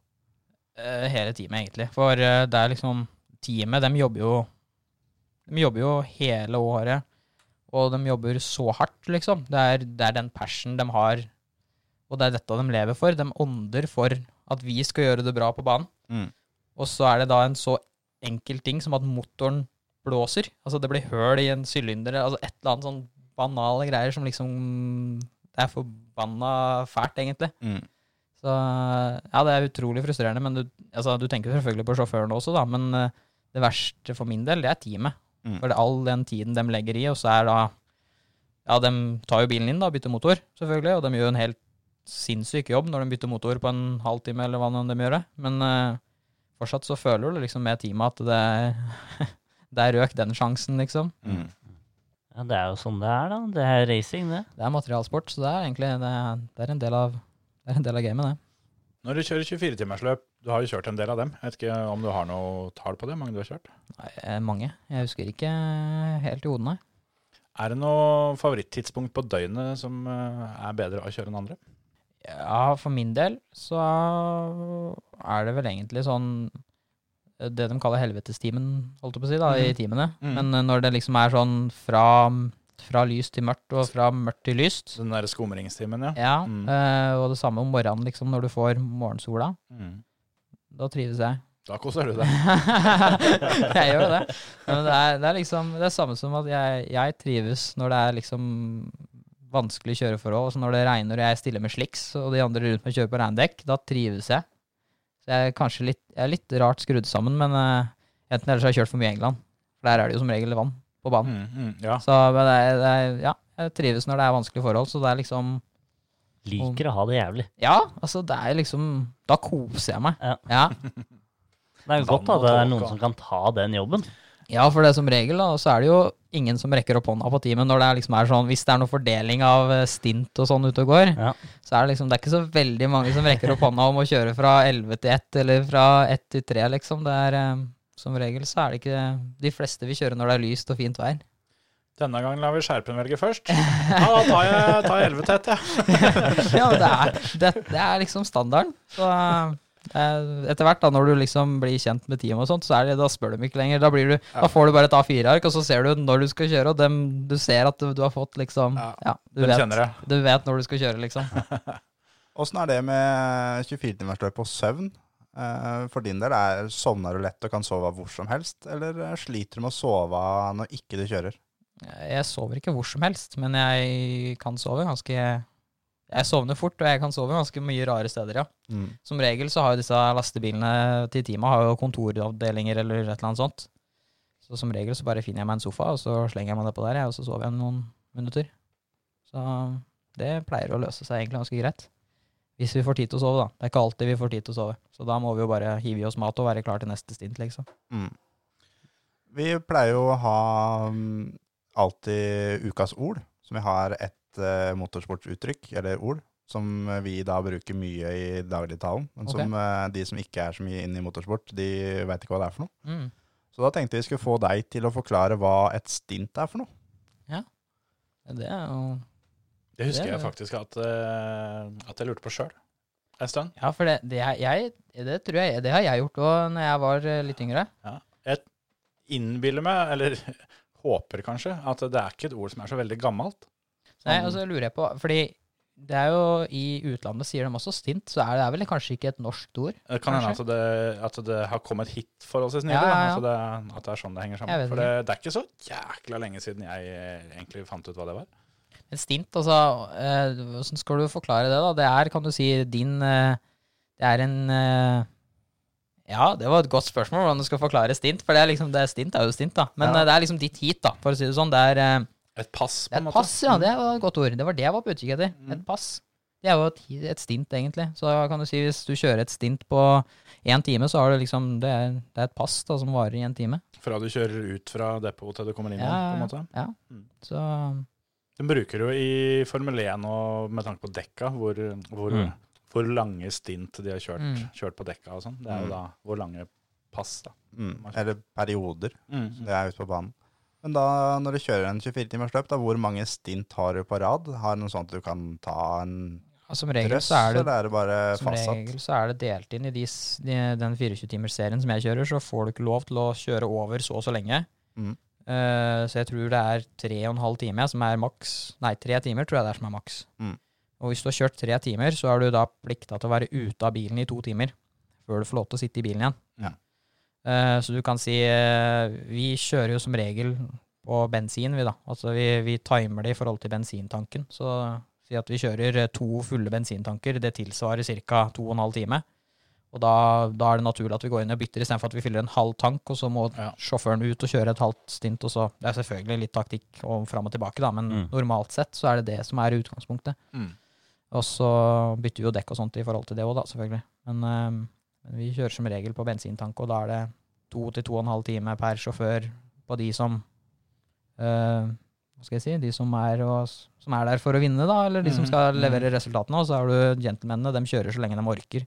Eh, hele teamet, egentlig. For eh, det er liksom Teamet, dem jobber jo De jobber jo hele året. Og de jobber så hardt, liksom. Det er, det er den passion de har, og det er dette de lever for. De ånder for at vi skal gjøre det bra på banen. Mm. Og så er det da en så enkel ting som at motoren blåser. Altså det blir høl i en sylinder, altså et eller annet sånn banale greier som liksom Det er forbanna fælt, egentlig. Mm. Så ja, det er utrolig frustrerende. Men du, altså, du tenker selvfølgelig på sjåføren også, da. Men eh, Det verste for min del, det er teamet. Mm. For det er all den tiden de legger i, og så er da Ja, de tar jo bilen inn, da, bytter motor, selvfølgelig, og de gjør en helt sinnssyk jobb når de bytter motor på en halvtime, eller hva nå de gjør. Men uh, fortsatt så føler du liksom med teamet at det Der røk den sjansen, liksom. Mm. Ja, det er jo sånn det er, da. Det er racing, det. Det er materialsport, så det er egentlig det er, det er en del av det er en del av gamet, det. Når du kjører 24-timersløp, du har jo kjørt en del av dem. Jeg vet ikke om du har noe tall på det? Mange du har kjørt? Nei, eh, mange. Jeg husker ikke helt i hodet, nei. Er det noe favorittidspunkt på døgnet som eh, er bedre å kjøre enn andre? Ja, for min del så er det vel egentlig sånn eh, det de kaller helvetestimen, holdt jeg på å si, da, i Mhm. timene. Mm. Men eh, når det liksom er sånn fra, fra lyst til mørkt, og fra mørkt til lyst Den der skumringstimen, ja. Ja, Mm. eh, og det samme om morgenen, liksom, når du får morgensola. Mm. Da trives jeg. Da koser du deg. jeg gjør det. Men det er, det er liksom det er samme som at jeg, jeg trives når det er liksom vanskelig kjøreforhold. Altså når det regner og jeg stiller med sliks, og de andre rundt meg kjører på regndekk, da trives jeg. Så jeg er kanskje litt, jeg er litt rart skrudd sammen, men uh, enten eller så har jeg kjørt for mye i England. For der er det jo som regel vann på banen. Mm, mm, ja. Så men det er, det er, ja, jeg trives når det er vanskelige forhold, så det er liksom Liker å ha det jævlig. Ja, altså det er liksom Da koser jeg meg. Ja. ja. Det er jo godt at det er noen som kan ta den jobben. Ja, for det som regel, da, så er det jo ingen som rekker opp hånda på teamet når det er liksom er sånn, hvis det er noe fordeling av eh, stint og sånn ute og går, Ja. så er det liksom, det er ikke så veldig mange som rekker opp hånda om å kjøre fra 11 til 1, eller fra 1 til 3, liksom. Det er, eh, som regel så er det ikke, de fleste vi kjører når det er lyst og fint vær. Denne gangen lar vi Skjerpen velge først. Ja, da tar jeg, tar jeg 11 tett, jeg. ja, ja, det er, det, det er liksom standarden. Så eh, etter hvert, da, når du liksom blir kjent med teamet og sånt, så er det, da spør de ikke lenger. Da, blir du, da får du bare et A4-ark, og så ser du når du skal kjøre, og dem, du ser at du, du har fått liksom Ja, Ja, du, vet, du vet når du skal kjøre, liksom. Åssen er det med 24-timersløp og søvn? Eh, For din del, er, sovner du lett og kan sove hvor som helst, eller eh, sliter du med å sove når ikke du kjører? Jeg sover ikke hvor som helst, men jeg kan sove ganske Jeg sovner fort, og jeg kan sove ganske mye rare steder, ja. Mm. Som regel så har jo disse lastebilene til teamet har jo kontoravdelinger eller et eller annet sånt. Så som regel så bare finner jeg meg en sofa, og så slenger jeg meg nedpå der, jeg, og så sover jeg noen minutter. Så det pleier å løse seg egentlig ganske greit. Hvis vi får tid til å sove, da. Det er ikke alltid vi får tid til å sove. Så da må vi jo bare hive i oss mat og være klar til neste stint, liksom. Mm. Vi pleier jo å ha um, alltid ukas ord, som vi har et uh, motorsportsuttrykk, eller ord, som vi da bruker mye i dagligtalen. Men okay. som uh, de som ikke er så mye inne i motorsport, de veit ikke hva det er for noe. Mm. Så da tenkte vi skulle få deg til å forklare hva et stint er for noe. Ja, Det er jo Det husker Det jeg faktisk at, uh, at jeg lurte på sjøl en stund. Ja, for det, det, er- jeg, det tror jeg Det har jeg gjort òg når jeg var eh, litt yngre. Jeg innbiller meg, eller håper kanskje, at det er ikke et ord som er så veldig gammelt. Nei, Sånn- og så lurer jeg på Fordi det er jo i utlandet sier de også stint, så er det, er vel kanskje ikke et norsk ord? Det kan hende at at det har kommet hit forholdsvis nylig. Ja, ja, ja. Altså at det er sånn det henger sammen. For det, det er ikke så jækla lenge siden jeg egentlig fant ut hva det var. Et stint, altså eh, Hvordan skal du forklare det, da? Det er, kan du si, din eh, Det er en eh, Ja, det var et godt spørsmål hvordan du skal forklare stint. For det er liksom, det er stint er jo stint, da. Men Ja. eh, det er liksom ditt hit, da, for å si det sånn. Det er, eh, Et pass, på en et måte. pass, ja. Det var et godt ord. Det var det jeg var på utkikk etter. Mm. Et pass. Det er jo et, et stint, egentlig. Så kan du si hvis du kjører et stint på én time, så har du liksom Det er, det er et pass da, som varer i en time. Fra du kjører ut fra depot til du kommer inn Ja, på en måte. ja. Mm. Så Den bruker jo i Formel 1 og med tanke på dekka, hvor, hvor, Mm. hvor lange stint de har kjørt, Mm. kjørt på dekka og sånn. Det er jo Mm. da hvor lange pass, da. Mm. Eller perioder. Mm. Det er ute på banen. Men da, når du kjører en 24-timersløp, da, hvor mange stint har du på rad? Har du noe sånt du kan ta en ja, som regel drøss, så er det eller er det bare Som fastsatt? regel så er det delt inn i de, de, den 24-timersserien som jeg kjører, så får du ikke lov til å kjøre over så og så lenge. Eh, så jeg tror det er tre og en halv time som er maks Nei, tre timer tror jeg det er som er maks. Mm. Og hvis du har kjørt tre timer, så har du da plikta til å være ute av bilen i to timer før du får lov til å sitte i bilen igjen. Ja. Uh, så du kan si uh, Vi kjører jo som regel på bensin, vi da. Altså vi, vi timer det i forhold til bensintanken. Så si at vi kjører to fulle bensintanker. Det tilsvarer ca. to og en halv time. Og da, da er det naturlig at vi går inn og bytter, istedenfor at vi fyller en halv tank, og så må Ja. sjåføren ut og kjøre et halvt stint. og så, Det er selvfølgelig litt taktikk og fram og tilbake, da, men Mm. normalt sett så er det det som er utgangspunktet. Mm. Og så bytter vi jo dekk og sånt i forhold til det òg, da, selvfølgelig. Men, øh, men vi kjører som regel på bensintank, og da er det to til to og en halv time per sjåfør på de som øh, Hva skal jeg si? De som er, og, som er der for å vinne, da, eller de som Mhm, skal levere resultatene. Og så har du gentlemanene, de kjører så lenge de orker,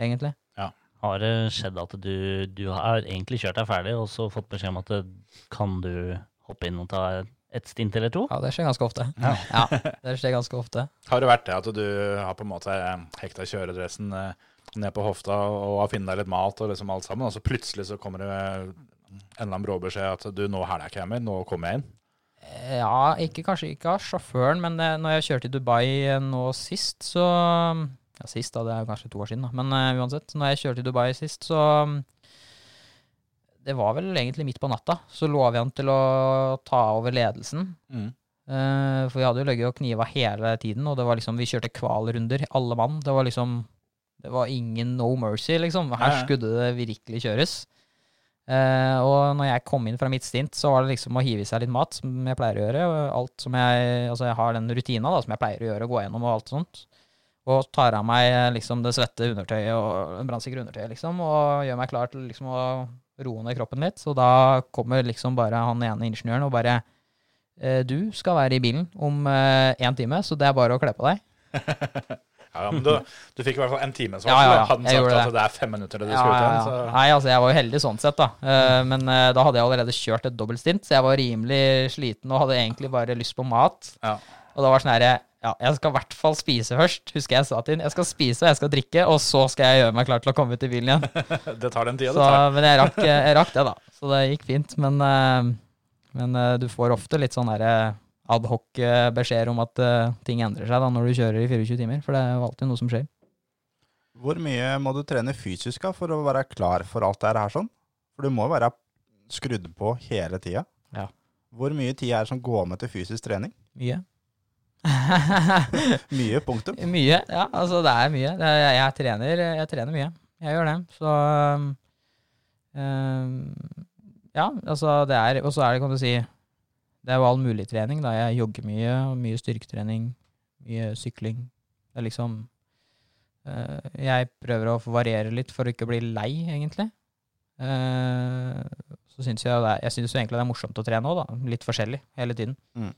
egentlig. Ja. Har det skjedd at du, du har egentlig kjørt deg ferdig, og så fått beskjed om at det, kan du hoppe inn og ta et stint eller to? Ja, det skjer ganske ofte. Ja. Ja, det skjer ganske ofte. Har det vært det at du har på en måte hekta kjøredressen eh, ned på hofta og har funnet deg litt mat og liksom alt sammen, og så plutselig så kommer det en eller annen bråbeskjed at du, nå hæler jeg ikke hjemme, nå kommer jeg inn? Ja, ikke, kanskje ikke av sjåføren, men eh, når jeg kjørte i Dubai eh, nå sist, så Ja, sist, da, det er kanskje to år siden, da. Men uh, uansett, når jeg kjørte i Dubai sist, så um, Det var vel egentlig midt på natta. Så lå vi an til å ta over ledelsen. Mm. Uh, for vi hadde jo ligget og kniva hele tiden, og det var liksom, vi kjørte kvalrunder, alle mann. Det var liksom Det var ingen no mercy, liksom. Her skulle det virkelig kjøres. Uh, og når jeg kom inn fra mitt stint, så var det liksom å hive i seg litt mat, som jeg pleier å gjøre. Alt som jeg, altså jeg har den rutina da, som jeg pleier å gjøre, gå gjennom og alt sånt. Og tar av meg eh, liksom det svette undertøyet og brannsikre undertøyet, liksom, og gjør meg klar til liksom å roe ned kroppen litt. Så da kommer liksom bare han ene ingeniøren og bare eh, Du skal være i bilen om én time, så det er bare å kle på deg. Ja, men du, du fikk i hvert fall en times Ja, ja, ja, Hadde han sagt det. at det er fem minutter til du skal ut igjen, så Nei, altså jeg var jo heldig sånn sett, da. Eh, men eh, da hadde jeg allerede kjørt et dobbeltstint, så jeg var rimelig sliten og hadde egentlig bare lyst på mat. Ja. Og da var sånn herre Ja, jeg skal i hvert fall spise først, husker jeg sa til ham. Jeg skal spise, og jeg skal drikke, og så skal jeg gjøre meg klar til å komme ut i bilen igjen. det tar den tida det tar. men jeg rakk, jeg rakk det, da. Så det gikk fint. Men, eh, men eh, du får ofte litt sånn derre adhoc-beskjeder om at eh, ting endrer seg da når du kjører i 24 timer, for det er jo alltid noe som skjer. Hvor mye må du trene fysisk da, for å være klar for alt det her sånn? For du må jo være skrudd på hele tida. Ja. Hvor mye tid er det som går med til fysisk trening? Mye. Mye, punktum. Mye, ja. Altså, det er mye. Er, jeg, jeg, trener, jeg trener mye. Jeg gjør det. Så um, Ja, altså, det er Og så er det, kan du si Det er jo all mulig trening, da. Jeg jogger mye, mye styrketrening, mye sykling. Det er liksom uh, Jeg prøver å variere litt for å ikke bli lei, egentlig. Uh, så syns jeg det er, Jeg synes jo egentlig det er morsomt å trene òg, da. Litt forskjellig hele tiden. Mm.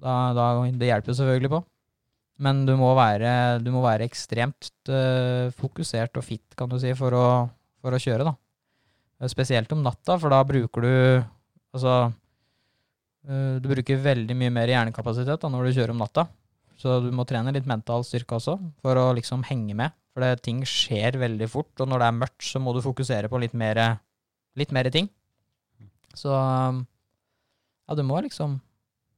Da, da, det hjelper selvfølgelig på. Men du må være, du må være ekstremt uh, fokusert og fit, kan du si, for å, for å kjøre, da. Eh, Spesielt om natta, for da bruker du Altså eh, Du bruker veldig mye mer hjernekapasitet da, når du kjører om natta. Så du må trene litt mental styrke også, for å liksom henge med. For det, ting skjer veldig fort, og når det er mørkt, så må du fokusere på litt mer, litt mer ting. Så ja, du må liksom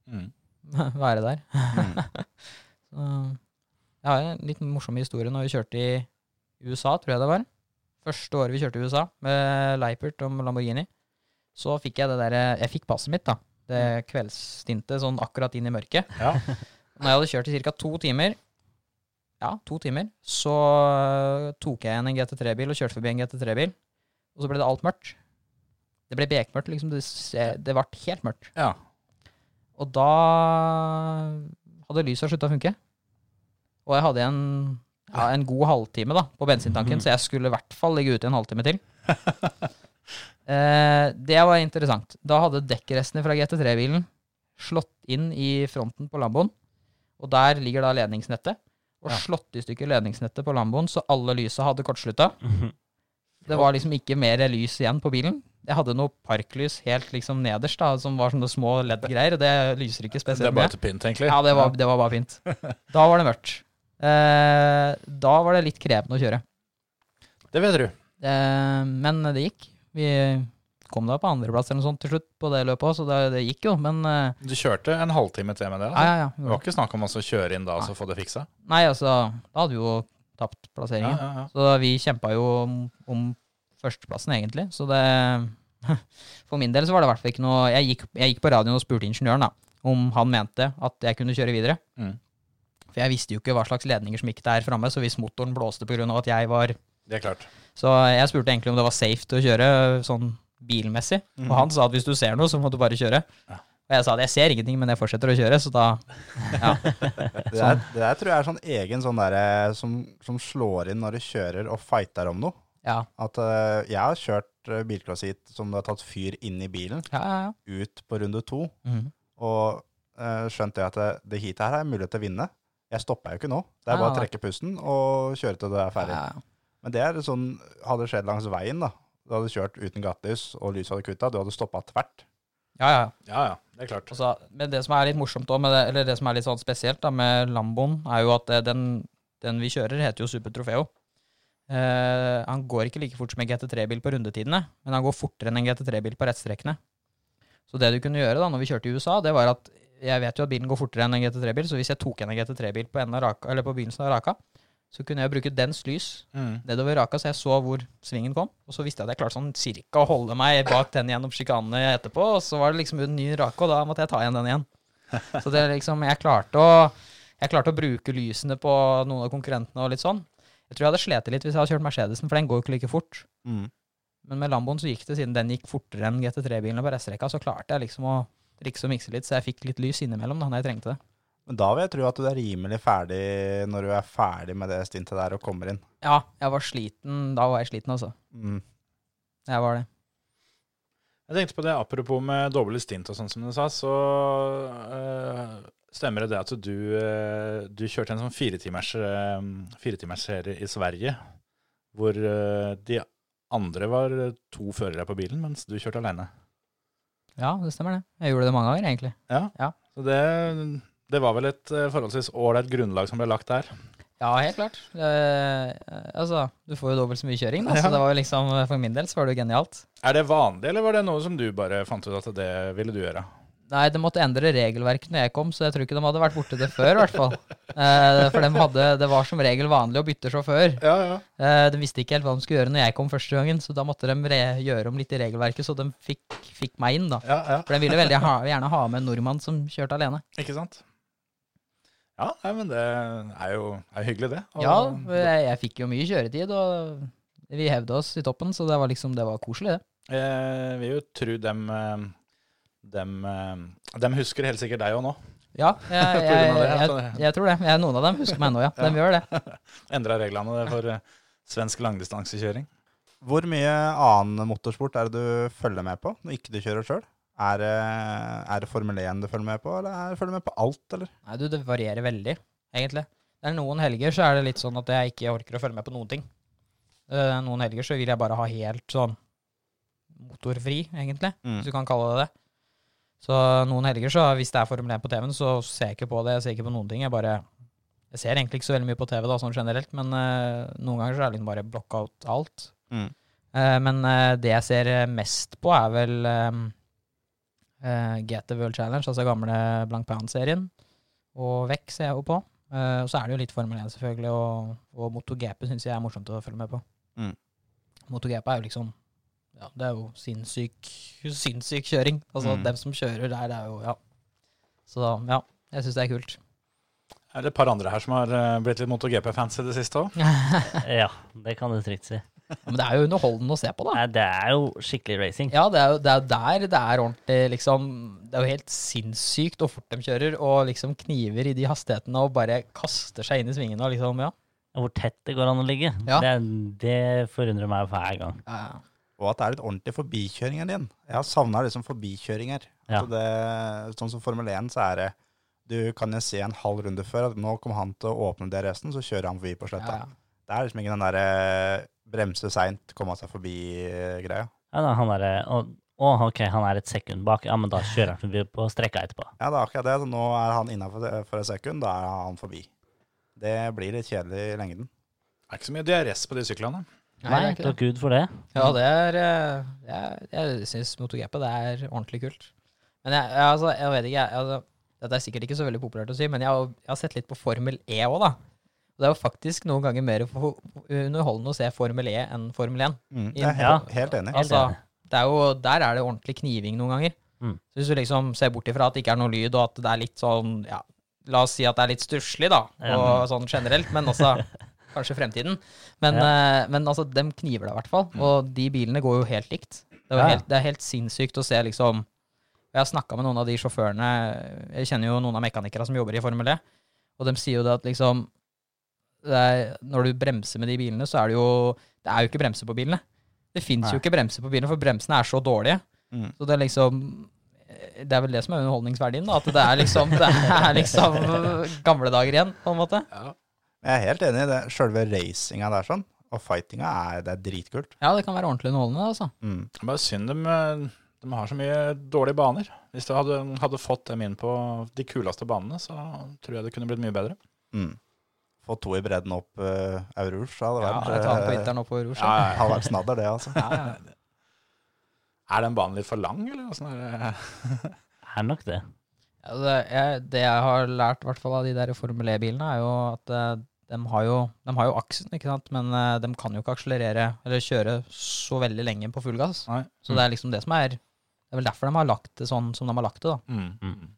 Mm. være der. Mm. Så, jeg har en litt morsom historie når vi kjørte i USA, tror jeg det var. Første året vi kjørte i USA med Leipert og Lamborghini. Så fikk jeg det derre Jeg fikk passet mitt, da. Det kveldsstintet sånn akkurat inn i mørket. Ja. Når jeg hadde kjørt i ca. to timer, ja, to timer, så tok jeg igjen en GT3-bil og kjørte forbi en GT3-bil. Og så ble det alt mørkt. Det ble bekmørkt, liksom. Det, det ble helt mørkt. ja. Og da hadde lysa slutta å funke. Og jeg hadde en, ja, en god halvtime da, på bensintanken, så jeg skulle i hvert fall ligge ute en halvtime til. eh, det var interessant. Da hadde dekkrestene fra GT3-bilen slått inn i fronten på Lamboen. Og der ligger da ledningsnettet. Og Ja. slått i stykker ledningsnettet på Lamboen, så alle lysa hadde kortslutta. Det var liksom ikke mer lys igjen på bilen. Jeg hadde noe parklys helt liksom nederst, da, som var sånne små LED-greier. og Det lyser ikke spesielt. Det spesielt er bare mye. til pynt, egentlig. Ja, det var, det var bare fint. Da var det mørkt. Eh, da var det litt krevende å kjøre. Det vet du. Eh, men det gikk. Vi kom da på andreplass eller noe sånt til slutt på det løpet òg, så det, det gikk jo. Men eh, Du kjørte en halvtime til med det? ja, Altså. ja, ja. Det var ikke snakk om å kjøre inn da og få det fiksa? Nei, altså, da hadde vi jo tapt Ja, plasseringen. ja, ja. Så vi kjempa jo om, om førsteplassen, egentlig. Så det For min del så var det i hvert fall ikke noe Jeg gikk, jeg gikk på radioen og spurte ingeniøren da om han mente at jeg kunne kjøre videre. Mm. For jeg visste jo ikke hva slags ledninger som gikk der framme, så hvis motoren blåste pga. at jeg var Det er klart. Så jeg spurte egentlig om det var safe til å kjøre sånn bilmessig. Og han sa at hvis du ser noe, så må du bare kjøre. Ja. Og jeg sa at jeg ser ingenting, men jeg fortsetter å kjøre, så da Ja. Det der, det der tror jeg er sånn egen sånn derre som, som slår inn når du kjører og fighter om noe. Ja, At uh, jeg har kjørt uh, bilcrossheat som det har tatt fyr inn i bilen, ja, ja. ja. ut på runde to, Mhm. og uh, skjønt det at det, det heatet her er mulighet til å vinne. Jeg stopper jo ikke nå. Det er bare å trekke pusten og kjøre til det er ferdig. ja, ja. Men det er sånn, hadde skjedd langs veien da, du hadde kjørt uten gatelys, og lyset hadde kutta, du hadde stoppet tvert. ja, ja. Ja, ja, det er klart. Og men det som er litt morsomt også, det, eller det som er litt sånn spesielt da, med Lamboen, er jo at eh, den, den vi kjører, heter jo Super Trofeo. Eh, han går ikke like fort som en GT3-bil på rundetidene, men han går fortere enn en GT3-bil på rettstrekkene. Så det du kunne gjøre da når vi kjørte i USA, det var at jeg vet jo at bilen går fortere enn en GT3-bil, så hvis jeg tok en GT3-bil på, på begynnelsen av raka, så kunne jeg bruke dens lys Mm. nedover raka, så jeg så hvor svingen kom. Og så visste jeg at jeg klarte sånn cirka å holde meg bak den gjennom sjikanene etterpå. Og så var det liksom en ny rake, og da måtte jeg ta igjen den igjen. Så det liksom, jeg klarte å jeg klarte å bruke lysene på noen av konkurrentene og litt sånn. Jeg tror jeg hadde slitt litt hvis jeg hadde kjørt Mercedesen, for den går jo ikke like fort. Men med Lamboen så gikk det, siden den gikk fortere enn GT3-bilene på restrekka, så klarte jeg liksom å rikse og mikse litt, så jeg fikk litt lys innimellom da når jeg trengte det. Men da vil jeg tro at du er rimelig ferdig når du er ferdig med det stintet der og kommer inn. Ja, jeg var sliten. Da var jeg sliten, altså. Mm. Jeg var det. Jeg tenkte på det, apropos med doble stint og sånn som du sa, så eh, stemmer det at du, eh, du kjørte en sånn firetimers fire serie i Sverige, hvor eh, de andre var to førere på bilen, mens du kjørte alene. Ja, det stemmer det. Jeg gjorde det mange ganger, egentlig. Ja, Så det, det var vel et eh, forholdsvis ålreit grunnlag som ble lagt der. Ja, helt klart. Det, altså, du får jo dobbelt så mye kjøring, da, Ja. så det var jo liksom, for min del så var det jo genialt. Er det vanlig, eller var det noe som du bare fant ut at det ville du gjøre? Nei, de måtte endre regelverket når jeg kom, så jeg tror ikke de hadde vært borti det før, i hvert fall. Eh, for de hadde, det var som regel vanlig å bytte sjåfør. Ja, ja. Eh, de visste ikke helt hva de skulle gjøre når jeg kom første gangen, så da måtte de re gjøre om litt i regelverket, så de fikk, fikk meg inn, da. Ja, ja. For de ville veldig ha, gjerne ha med en nordmann som kjørte alene. Ikke sant? Ja, nei, men det er jo er hyggelig, det. Og- Ja, jeg, jeg fikk jo mye kjøretid, og vi hevde oss i toppen, så det var liksom, det var koselig, det. Jeg vil jo tro dem, eh, dem, eh, dem husker helt sikkert deg òg nå. Ja, jeg, jeg, jeg, altså. jeg, tror det. Jeg, noen av dem husker meg ennå, ja. De gjør det. Endra reglene for eh, svensk langdistansekjøring. Hvor mye annen motorsport er det du følger med på når ikke du kjører sjøl? Er, er det Formel 1 du følger med på, eller er du følger med på alt, eller? Nei, du, det varierer veldig, egentlig. Det er noen helger så er det litt sånn at jeg ikke orker å følge med på noen ting. Eh, noen helger så vil jeg bare ha helt sånn motorfri, egentlig, Mm. hvis du kan kalle det det. Så noen helger så, hvis det er Formel 1 på TV-en, så ser jeg ikke på det. Jeg ser ikke på noen ting. Jeg bare Jeg ser egentlig ikke så veldig mye på TV da, sånn generelt, men uh, noen ganger så er det liksom bare block out alt. Mm. Uh, men uh, det jeg ser mest på, er vel um, GT World Challenge, altså gamle Blank Pound-serien. Og Vekk ser jeg jo på. Og så er det jo litt Formel 1, selvfølgelig, og, og MotoGP syns jeg er morsomt å følge med på. Mm. MotoGP er jo liksom Ja, det er jo sinnssyk, sinnssyk kjøring. Altså, Mm. dem som kjører der, det er jo Ja. Så ja, jeg syns det er kult. Er det et par andre her som har eh, blitt litt MotoGP-fans i det siste òg? Ja, det kan du trygt si. Men det er jo underholdende å se på, da. Nei, det er jo skikkelig racing. Ja, det er jo det er der det er ordentlig, liksom Det er jo helt sinnssykt hvor fort de kjører, og liksom kniver i de hastighetene og bare kaster seg inn i svingene og liksom, ja. Hvor tett det går an å ligge. Ja. Det, det forundrer meg hver gang. ja, ja. Og at det er litt ordentlig forbikjøringer din. Jeg har savna liksom forbikjøringer. Ja. Altså det, sånn som Formel 1, så er det Du kan jo se en halv runde før at nå kommer han til å åpne DRS-en, så kjører han forbi på sletta. Ja, ja. Det er liksom ikke den derre bremse seint, komme seg forbi-greia. Ja, da, han er, å, å, ok, han er et sekund bak. Ja, men da kjører han forbi på strekka etterpå. Ja, det er akkurat det. Så nå er han innafor for et sekund, da er han forbi. Det blir litt kjedelig i lengden. Det er ikke så mye DRS på de syklene. Nei, Nei, takk. Gud for det. Ja, det er eh, Jeg, jeg syns MotoGP det er ordentlig kult. Men jeg, jeg, altså, jeg vet ikke, jeg, altså, Dette er sikkert ikke så veldig populært å si, men jeg, har- jeg har sett litt på Formel E òg, da. Og det er jo faktisk noen ganger mer underholdende å se Formel E enn Formel 1. Mm, jeg er ja. helt, helt enig. Altså, det er jo, der er det ordentlig kniving noen ganger. Mm. Så hvis du liksom ser bort ifra at det ikke er noe lyd, og at det er litt sånn ja, La oss si at det er litt stusslig, da, og sånn generelt, men også kanskje fremtiden. Men, eh, men altså, dem kniver det i hvert fall. Og de bilene går jo helt likt. Det Ja, ja. helt, det er helt sinnssykt å se liksom Jeg har snakka med noen av de sjåførene Jeg kjenner jo noen av mekanikere som jobber i Formel E, og de sier jo det at liksom det er, Når du bremser med de bilene, så er det jo Det er jo ikke bremser på bilene. Det fins jo ikke bremser på bilene, for bremsene er så dårlige. Mm. Så det er liksom Det er vel det som er underholdningsverdien, da. At det er liksom, det er liksom gamle dager igjen, på en måte. Jeg er helt enig i det. Sjølve racinga der sånn, og fightinga, er, det er dritkult. Ja, det kan være ordentlig underholdende, altså. Mm. Det er Bare synd de, eh, de har så mye dårlige baner. Hvis du hadde, hadde fått dem inn på de kuleste banene, så tror jeg det kunne blitt mye bedre. Mm. Få to i bredden opp uh, Aurouge, hadde Ja, vært Ja, tar på vinteren opp på. Ja, ja, hadde vært snadder, det, altså. Ja, ja. Er den banen litt for lang, eller? Åssen er det? Er nok det. Ja, det, jeg, det jeg har lært i hvert fall av de der Formel E-bilene, er jo at eh, de har jo, de har jo aksen, ikke sant? men eh, de kan jo ikke akselerere eller kjøre så veldig lenge på full gass. Nei. Så det er liksom det som er Det er vel derfor de har lagt det sånn som de har lagt det, da. Mm. Mm.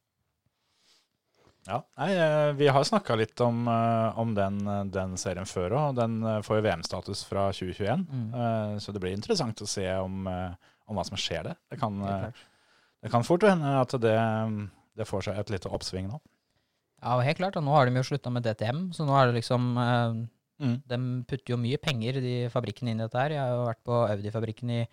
Ja, nei, eh, Vi har snakka litt om, eh, om den, eh, den serien før òg. Den eh, får jo VM-status fra 2021. Mm. eh, Så det blir interessant å se om, eh, om hva som skjer der. Det kan, Helt eh, klart. det kan fort hende at det, det får seg et lite oppsving nå. Ja, helt klart. Og nå har de jo slutta med DTM, så nå er det liksom eh, Mm. De putter jo mye penger, de fabrikkene, inn i dette her. Jeg har jo vært på Audi-fabrikken i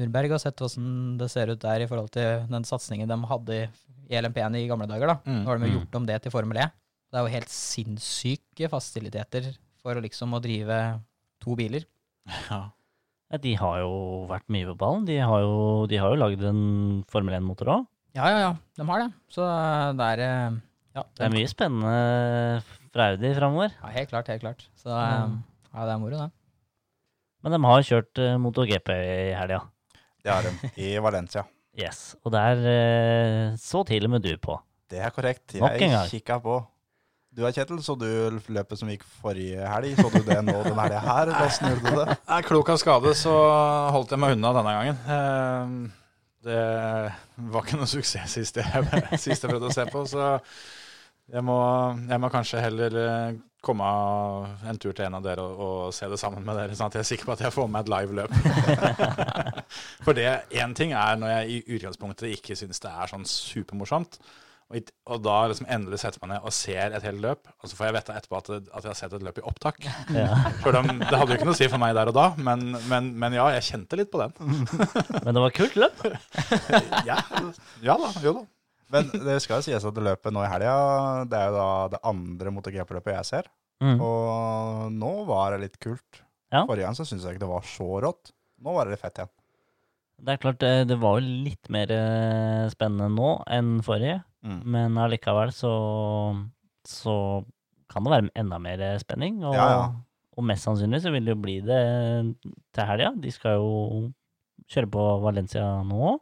Nürnberg og sett hvordan det ser ut der i forhold til den satsingen de hadde i- i LMP1 i gamle dager. da. Mm. Nå har de jo Mm. gjort om det til Formel E. Det er jo helt sinnssyke fasiliteter for liksom å drive to biler. Ja. Ja, de har jo vært mye på ballen. De har jo, de har jo lagd en Formel 1-motor òg. Ja, ja, ja. De har det. Så det er eh, Ja, Det er mye spennende fra Audi framover. ja helt klart, helt klart. Så mm. ja, det er moro, det. Men de har kjørt uh, MotoGP i helga. Det har de i Valencia. Yes. Og der uh, så til og med du på. Det er korrekt. Nok en gang. Jeg kikka på. Du er Kjetil, så du løpet som gikk forrige helg? Så du det nå den helga her? Hvordan gjorde du det? er klok av skade så holdt jeg meg unna denne gangen. Eh, Det var ikke noe suksess sist jeg, sist jeg prøvde å se på, så jeg må, jeg må kanskje heller eh, komme en tur til en av dere og, og se det sammen med dere, sånn at jeg er sikker på at jeg får med et live løp. For det én ting er når jeg i utgangspunktet ikke syns det er sånn supermorsomt. Og, og da liksom endelig setter man ned og ser et helt løp, og så får jeg vite etterpå at, at jeg har sett et løp i opptak. Ja. For de, det hadde jo ikke noe å si for meg der og da, men, men, men ja, jeg kjente litt på den. Men det var kult løp. Ja, ja da, jo da. Men det skal jo sies at det løpet nå i helga, det er jo da det andre MotoGP-løpet jeg ser. Mm. Og nå var det litt kult. Ja. Forrige gang så syntes jeg ikke det var så rått. Nå var det litt fett igjen. Det er klart, det, det var jo litt mer eh, spennende nå enn forrige. Mm. Men allikevel så, så kan det være enda mer spenning. Og, Ja, ja. og mest sannsynlig så vil det jo bli det til helga. De skal jo kjøre på Valencia nå.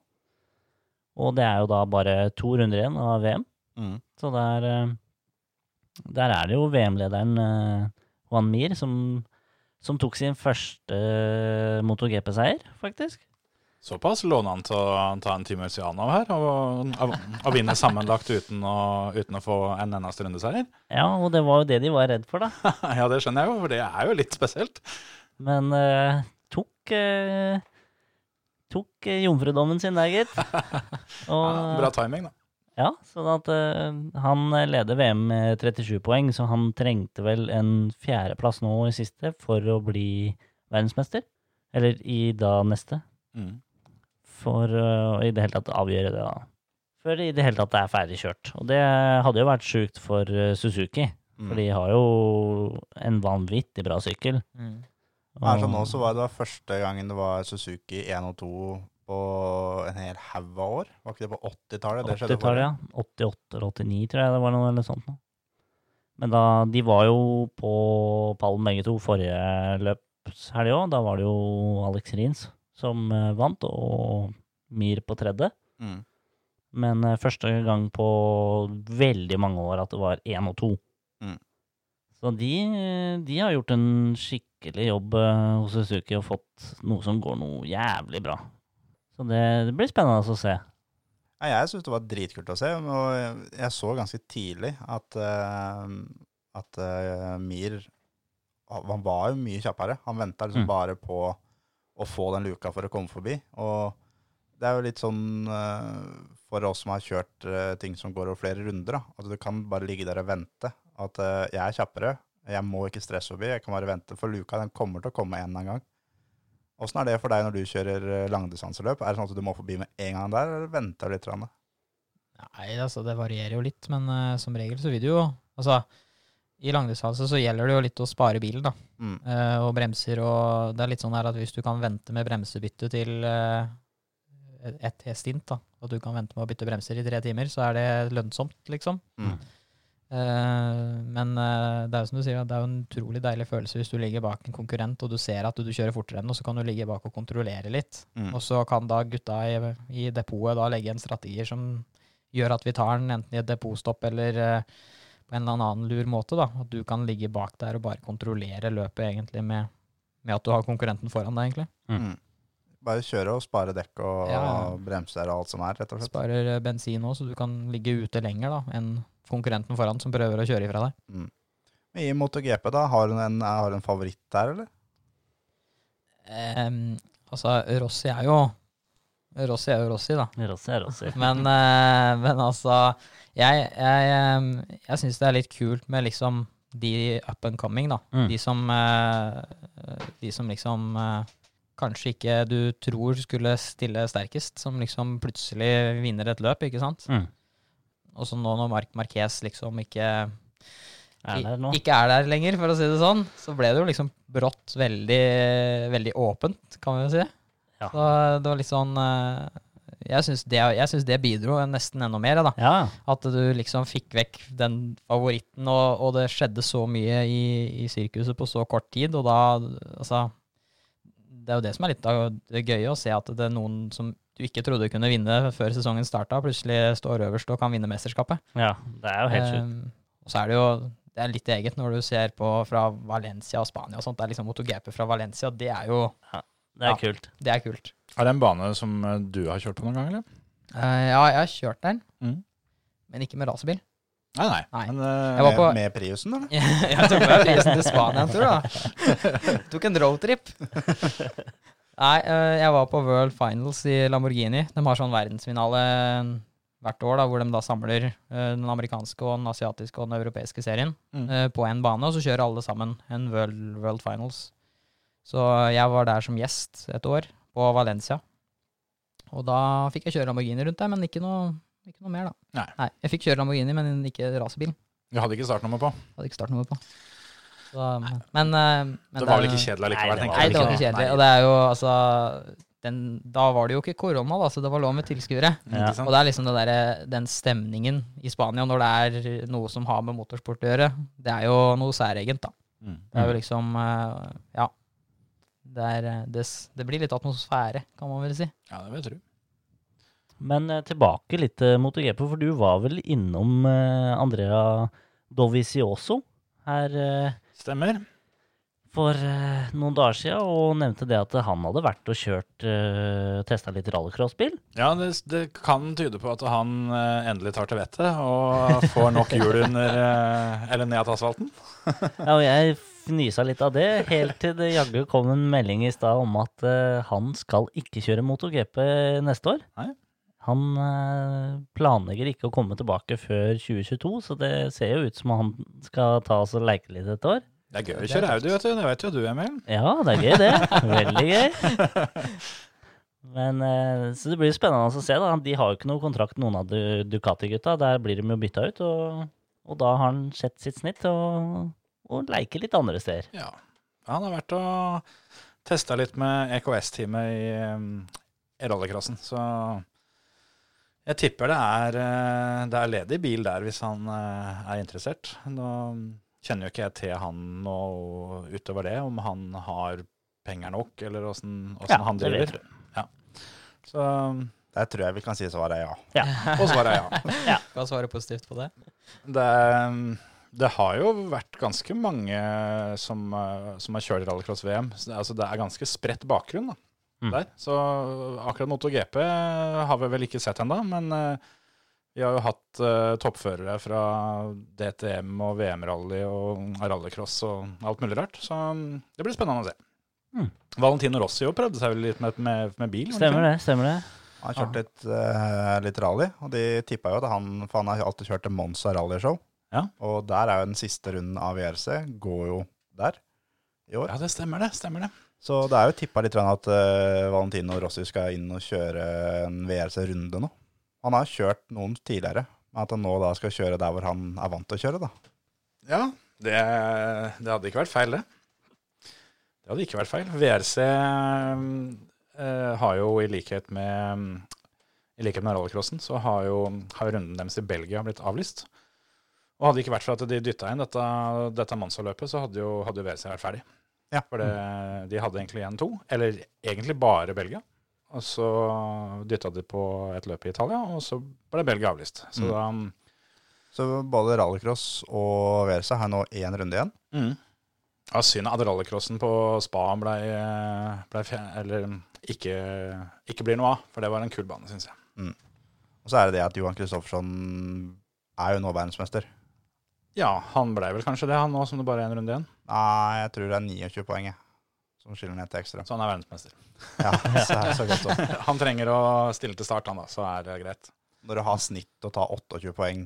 Og det er jo da bare to runder igjen av VM. Mm. Så der, eh, der er det jo VM-lederen eh, Juan Mir som, som tok sin første eh, MotoGP-seier, faktisk. Såpass låner han til å ta en time Siano her og, og, og vinne sammenlagt uten å, uten å få en eneste rundeseier. Ja, og det var jo det de var redd for, da. Ja, det skjønner jeg jo, for det er jo litt spesielt. Men uh, tok eh, Tok eh, jomfrudommen sin der, gitt. Og, Ja, bra timing, da. Ja, sånn at uh, han leder VM med 37 poeng, så han trengte vel en fjerdeplass nå i siste for å bli verdensmester. Eller i da neste. Mm. For uh, å i det hele tatt avgjøre det, da. Før det i det hele tatt er ferdig kjørt. Og det hadde jo vært sjukt for eh, Suzuki, Mm. for de har jo en vanvittig bra sykkel. Her så Og- nå så var det første gangen det var Suzuki 1 og 2 på en hel haug av år. Var ikke det på 80-tallet? 80-tallet, ja. 88 eller 89, tror jeg det var noe eller sånt. Da. Men da, de var jo på pallen begge to forrige løpshelg òg. Da var det jo Alex Rins som eh, vant, og Mir på tredje. Mm. Men eh, første gang på veldig mange år at det var én og to. Mm. Så de, de har gjort en skikkelig jobb eh, hos Suzuki og fått noe som går noe jævlig bra. Så det, det blir spennende å se. Ja, jeg syns det var dritkult å se, og jeg- så ganske tidlig at, eh, at eh, Mir han var jo mye kjappere. Han venta liksom Mm. bare på å få den luka for å komme forbi. Og det er jo litt sånn for oss som har kjørt ting som går over flere runder. At du kan bare ligge der og vente. At jeg er kjappere, jeg må ikke stresse forbi, jeg kan bare vente. For luka den kommer til å komme en eller annen gang. Åssen er det for deg når du kjører eh, langdistanseløp? Er det sånn at du må forbi med en gang der, eller venter du litt? Nei, altså det varierer jo litt, men uh, som regel så vil du jo Altså, i langdistanse så gjelder det jo litt å spare bilen, da. Mm. Uh, og bremser og Det er litt sånn her at hvis du kan vente med bremsebytte til uh, ett stint, da, at du kan vente med å bytte bremser i tre timer, så er det lønnsomt, liksom. Mm. Eh, men eh, det er jo som du sier, det er jo en utrolig deilig følelse hvis du ligger bak en konkurrent og du ser at du, du kjører fortere enn og så kan du ligge bak og kontrollere litt. Mm. Og så kan da gutta i, i depotet da legge en strategier som gjør at vi tar den enten i et depotstopp eller eh, på en eller annen lur måte. da, At du kan ligge bak der og bare kontrollere løpet egentlig med, med at du har konkurrenten foran deg, egentlig. Mm. Bare kjøre og spare dekk og Ja, bremser og alt som er, rett og slett. Sparer bensin òg, så du kan ligge ute lenger da, enn konkurrenten foran som prøver å kjøre ifra deg. Mm. I MotoGP, da, har hun en, har en favoritt der, eller? Um, altså, Rossi er jo Rossi er jo Rossi, da. Rossi er Rossi. Men, uh, men altså Jeg, jeg, em, jeg syns det er litt kult med liksom de up and coming, da. Mm. De som eh, De som liksom eh, kanskje ikke du tror skulle stille sterkest, som liksom plutselig vinner et løp, ikke sant? Mm. Og så nå når Mark Marquez liksom ikke Er ikke er der lenger, for å si det sånn, så ble det jo liksom brått veldig, veldig åpent, kan vi jo si. Ja. Så det var litt sånn eh, Jeg syns det, det bidro nesten enda mer, da. Ja, At du liksom fikk vekk den favoritten, og, og det skjedde så mye i, i sirkuset på så kort tid, og da Altså Det er jo det som er litt av det gøye, å se at det er noen som du ikke trodde kunne vinne før sesongen starta, plutselig står øverst og kan vinne mesterskapet. ja. Det er jo helt sjukt. Um, og så er det jo det er litt eget når du ser på fra Valencia og Spania og sånt. Det er liksom MotoGP fra Valencia. Det er jo Det er ja. kult. det er kult. Er det en bane som eh, du har kjørt på noen gang, eller? Uh, ja, jeg har kjørt den, Mm. men ikke med racerbil. Nei, nei. Nei. Men, uh, på- Med, med Priusen, eller? jeg tok med Priusen til Spania en tur, da. Tok en roadtrip. Nei, eh, jeg var på World Finals i Lamborghini. De har sånn verdensfinale hvert år, da, hvor de da samler eh, den amerikanske og den asiatiske og den europeiske serien Mm. eh, på en bane, og så kjører alle sammen en World, World Finals. Så jeg var der som gjest et år, på Valencia. Og da fikk jeg kjøre Lamborghini rundt der, men ikke noe, ikke noe mer, da. Nei. Nei. Jeg fikk kjøre Lamborghini, men ikke racerbil. Du hadde ikke startnummer på. Hadde ikke startnummer på. Så, men, eh, men Det var vel ikke kjedelig Nei, likevel, Nei, det var ikke kjedelig. Og det er jo altså den, Da var det jo ikke korona, da, så det var lov med tilskuere. Ja. Og det er liksom det der, den stemningen i Spania når det er noe som har med motorsport å gjøre, det er jo noe særegent, da. Mm. Det er jo liksom eh, Ja. Det, er, eh, det, det blir litt atmosfære, kan man vel si. Ja, det vil jeg tro. Men tilbake litt til MotoGP, for du var vel innom Andrea Dovizioso her Stemmer. for eh, noen dager siden og nevnte det at han hadde vært og kjørt uh, testa litt rallycrossbil. Ja, det, det kan tyde på at han eh, endelig tar til vettet og får nok hjul under eh, Eller ned av asfalten. Ja, og jeg fnysa litt av det, helt til det jaggu kom en melding i stad om at eh, han skal ikke kjøre MotoGP neste år. Nei. Han eh, planlegger ikke å komme tilbake før 2022, så det ser jo ut som han skal ta oss og leke litt et år. Det er gøy å kjøre Audi, vet du. Det vet jo du, Emil. Ja, det er gøy, det. Veldig gøy. Men, eh, så det blir spennende å se. da. De har jo ikke noe kontrakt, noen av Ducati-gutta. Der blir de jo bytta ut. Og, og da har han sett sitt snitt og, og leker litt andre steder. Ja. Han har vært og testa litt med EKS-teamet i, um, i rallycrossen, så jeg tipper det er, eh, det er ledig bil der hvis han eh, er interessert. Nå kjenner jo ikke jeg til han noe utover det, om han har penger nok, eller åssen ja, han driver. du. Så, Der tror jeg vi kan si svaret er ja. og svaret er ja. Skal svare positivt på det. Det, det har jo vært ganske mange som, som har kjørt rallycross-VM. Altså, det er ganske spredt bakgrunn da, Mm. der. Så akkurat MotoGP har vi vel ikke sett ennå, men eh, Vi har jo hatt uh, toppførere fra DTM og VM-rally og rallycross og alt mulig rart, så mm, det blir spennende å se. Mm. Valentino Rossi jo prøvde seg vel litt med, med, med bil. Stemmer det. stemmer det. Han har kjørt litt, uh, litt rally, og de tippa jo at han For han har alltid kjørt til Monza rallyshow. Ja. Og der er jo den siste runden av VRC, går jo der i år. Ja, det stemmer det. stemmer det. Så det er jo tippa litt at uh, Valentino Rossi skal inn og kjøre en VRC-runde nå. Han har kjørt noen tidligere, men at han nå da skal kjøre der hvor han er vant til å kjøre, da. Ja, det, det hadde ikke vært feil, det. Det hadde ikke vært feil. VRC eh, har jo i likhet med i likhet med rallycrossen, så har jo, har runden deres i Belgia blitt avlyst. Og hadde det ikke vært for at de dytta inn dette, dette Monza-løpet, så hadde jo, hadde jo VRC vært ferdig. Ja. For det, de hadde egentlig igjen to, eller egentlig bare Belgia. Og så dytta de på et løp i Italia, og så ble Belgia avlyst. Så Mm. da Så både rallycross og Versa har nå én runde igjen. Mm. Ja, synd at rallycrossen på Spa ble, ble eller ikke, ikke blir noe av, for det var en kul bane, syns jeg. Og så er det det at Johan Kristoffersson er jo nå verdensmester. Ja, han ble vel kanskje det, han nå som det bare er en runde igjen. Nei, jeg tror det er 29 poeng jeg, som skiller ned til ekstra. Så han er verdensmester. Ja, så er det så godt også. Han trenger å stille til start, han da, så er det greit. Når du har snitt å ta 28 poeng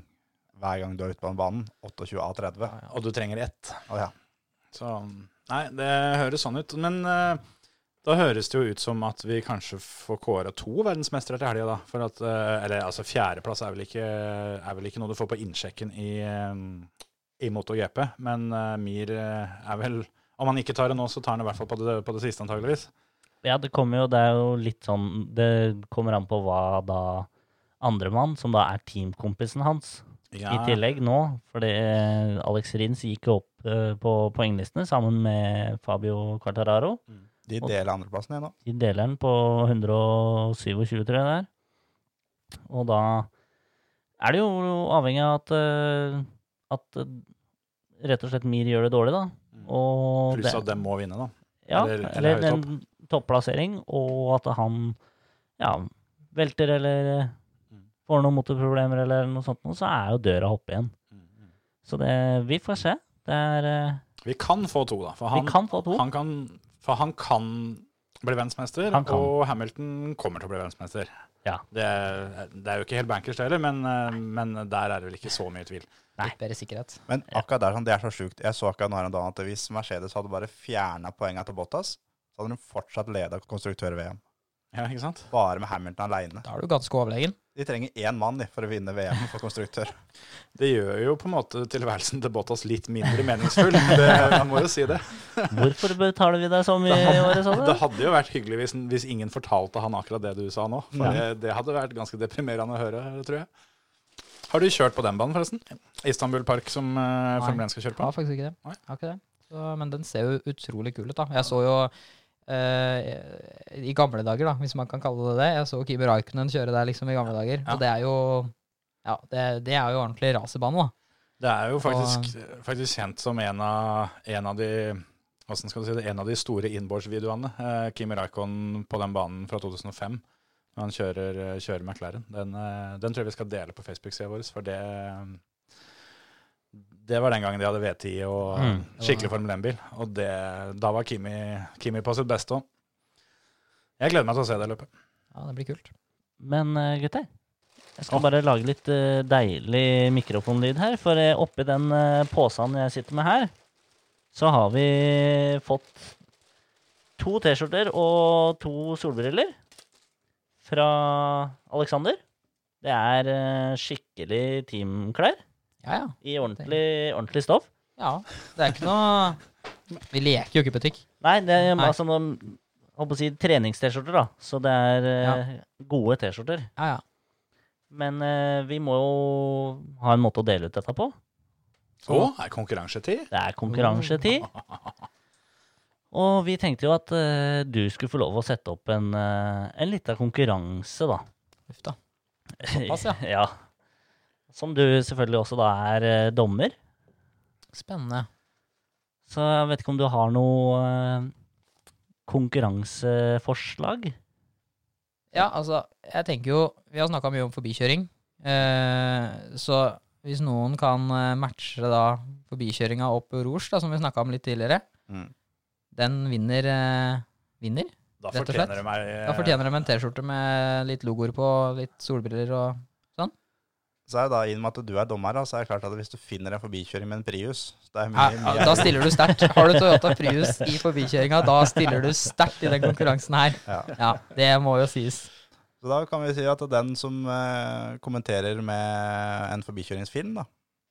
hver gang du er ute på en banen, 28 av 30. Og du trenger ett. Oh, ja. Så nei, det høres sånn ut. Men uh, da høres det jo ut som at vi kanskje får kåre to verdensmestere til helga, da. For at, uh, eller altså fjerdeplass er vel ikke, er vel ikke noe du får på innsjekken i, um, i MotoGP. Men uh, Mir er vel Om han ikke tar det nå, så tar han det i hvert fall på det, på det siste, antageligvis. Ja, det kommer jo Det er jo litt sånn Det kommer an på hva da andremann, som da er teamkompisen hans, i tillegg nå. Fordi Alex Rins gikk jo opp eh, på poenglistene sammen med Fabio Quartararo. De deler andreplassen igjen nå. De deler den på 127, tror jeg det er. Og da er det jo avhengig av at, eh, at eh, rett og slett Mir gjør det dårlig, da. Og Pluss at de må vinne, da. ja, eller- eller, eller en topplassering, og at han ja, velter eller Mm. får noen motorproblemer eller noe sånt, så er jo døra oppe igjen. Så det, vi får se. Det er eh, Vi kan få to, da. For han, kan få to. Han kan, for han kan bli verdensmester, og Hamilton kommer til å bli verdensmester. Ja. Det, det er jo ikke helt bankers, det heller, men, eh, men der er det vel ikke så mye tvil. Nei, bedre sikkerhet. Men akkurat der, det er så sjukt. Jeg så akkurat nå her en dag at hvis Mercedes hadde bare fjerna poengene til Bottas, så hadde de fortsatt leda konstruktør-VM. Ja, ikke sant? Bare med Hamilton aleine. Da er du ganske overlegen. De trenger én mann de, for å vinne VM for konstruktør. Det gjør jo på en måte tilværelsen til Bottas litt mindre meningsfull. Det, man må jo si det. Hvorfor betaler vi deg så mye i året, Sånn, Det hadde jo vært hyggelig hvis, hvis ingen fortalte han akkurat det du sa nå. For Ja. det, det hadde vært ganske deprimerende å høre, tror jeg. Har du kjørt på den banen, forresten? Istanbul Park, som uh, Formel 1 skal kjøre Ja, på? faktisk ikke det. Nei. Jeg har ikke det. Så, men den ser jo utrolig kul ut, da. Jeg så jo eh, i gamle dager, da, hvis man kan kalle det det. Jeg så Kimi Raikkonen kjøre der liksom i gamle dager. Ja. Og det er jo ja, det, det er jo ordentlig racerbane, da. Det er jo faktisk, faktisk kjent som en av, en av de hvordan skal du si det, en av de store innbordsvideoene. Eh, Kimi Raikon på den banen fra 2005, når han kjører, kjører McLaren. Den, eh, den tror jeg vi skal dele på Facebook-sida vår, for det det var den gangen de hadde V10 og Mm. skikkelig Formel 1-bil. Og det, da var Kimi, Kimi på sitt beste òg. Jeg gleder meg til å se det løpet. Ja, det blir kult. Men eh, gutter, jeg skal oh. bare lage litt eh, deilig mikrofonlyd her. For eh, oppi den uh, posen jeg sitter med her, så har vi fått to T-skjorter og to solbriller fra Alexander. Det er skikkelig teamklær Ja, ja. i ordentlig, ordentlig stoff. Ja, det er ikke noe Vi leker jo ikke butikk. Nei, det er Nei. altså noen håper å si, treningst-T-skjorter, da. Så det er eh, gode T-skjorter. Ja, ja. Men eh, vi må jo ha en måte å dele ut dette på. Å, er konkurransetid? Det er konkurransetid. Og vi tenkte jo at eh, du skulle få lov å sette opp en, uh, en liten konkurranse, da. Uff da. Såpass, ja. ja. Som du selvfølgelig også da er eh, dommer. Spennende. Så jeg vet ikke om du har noe eh, konkurranseforslag? Ja, altså, jeg tenker jo Vi har snakka mye om forbikjøring. Eh, så hvis noen kan eh, matche da forbikjøringa opp Rouge, da, som vi snakka om litt tidligere, Mm. den vinner, eh, vinner. Da Rett og fortjener slett. de meg eh, Da fortjener de en T-skjorte med litt logoer på, litt solbriller og Så er det da, i og med at du er dommer, så er det klart at hvis du finner en forbikjøring med en Prius det er mye, ja, mye Da stiller du sterkt. Har du Toyota Prius i forbikjøringa, da stiller du sterkt i den konkurransen her. Ja. Ja, det må jo sies. Så da kan vi si at den som eh, kommenterer med en forbikjøringsfilm da,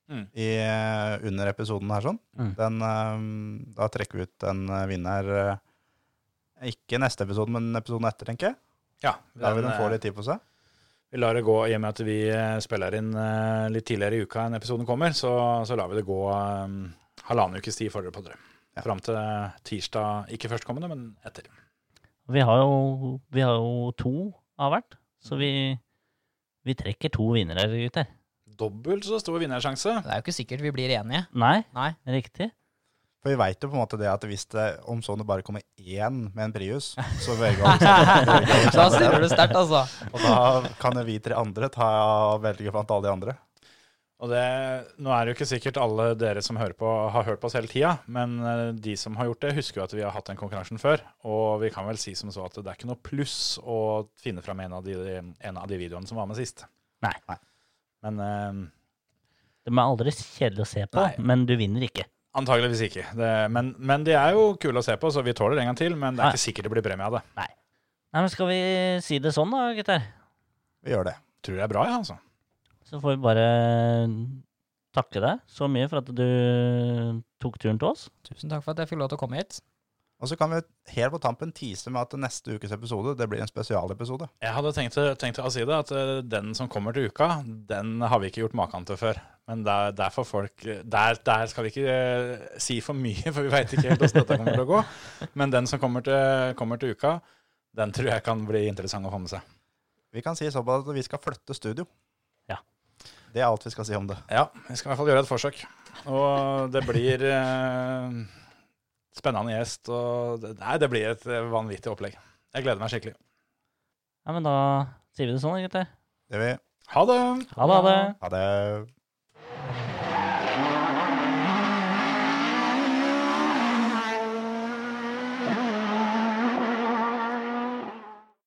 Mm. i, eh, under episoden her sånn, Mm. den, eh, da trekker vi ut en vinner eh, ikke neste episode, men episoden etter, tenker jeg. Ja, Da vil den, den få litt tid på seg. Vi lar det gå i og med at vi eh, spiller inn eh, litt tidligere i uka enn episoden kommer, så, så lar vi det gå um, halvannen ukes tid for dere på dere. Ja. Fram til tirsdag, ikke førstkommende, men etter. Vi har jo, vi har jo to av hvert, så vi, vi trekker to vinnere, gutter. Dobbelt så stor vinnersjanse. Det er jo ikke sikkert vi blir enige. Nei, Nei. riktig. For vi veit jo på en måte det at hvis det om sånn det bare kommer én med en Prius, så velger Alexander Da stiller du sterkt, altså. Og da kan jo vi tre andre ta velge blant alle de andre. Og det, nå er det jo ikke sikkert alle dere som hører på, har hørt på oss hele tida, men eh, de som har gjort det, husker jo at vi har hatt den konkurransen før. Og vi kan vel si som så at det er ikke noe pluss å finne fram en av de, en av de videoene som var med sist. Nei. Nei. Men eh, De er aldri kjedelige å se på, Nei. men du vinner ikke. Antageligvis ikke. Det, men, men de er jo kule å se på, så vi tåler det en gang til. Men det er Nei. ikke sikkert det blir premie av det. Nei, men Skal vi si det sånn, da, gutter? Vi gjør det. Tror det er bra, ja, altså. Så får vi bare takke deg så mye for at du tok turen til oss. Tusen takk for at jeg fikk lov til å komme hit. Og så kan vi helt på tampen tise med at neste ukes episode det blir en spesialepisode. Jeg hadde tenkt, tenkt å si det, at eh, den som kommer til uka, den har vi ikke gjort maken til før. Men der, der, folk, der, der skal vi ikke eh, si for mye, for vi veit ikke helt hvordan dette kommer til å gå. Men den som kommer til, kommer til uka, den tror jeg kan bli interessant å få med seg. Vi kan si såpass at vi skal flytte studio. Ja. Det er alt vi skal si om det. Ja, vi skal i hvert fall gjøre et forsøk. Og det blir eh, spennende gjest. Og nei, det blir et eh, vanvittig opplegg. Jeg gleder meg skikkelig. Ja, men da sier vi det sånn, gutter. Det vil Ha det! Ha det. Ha det. Ha det.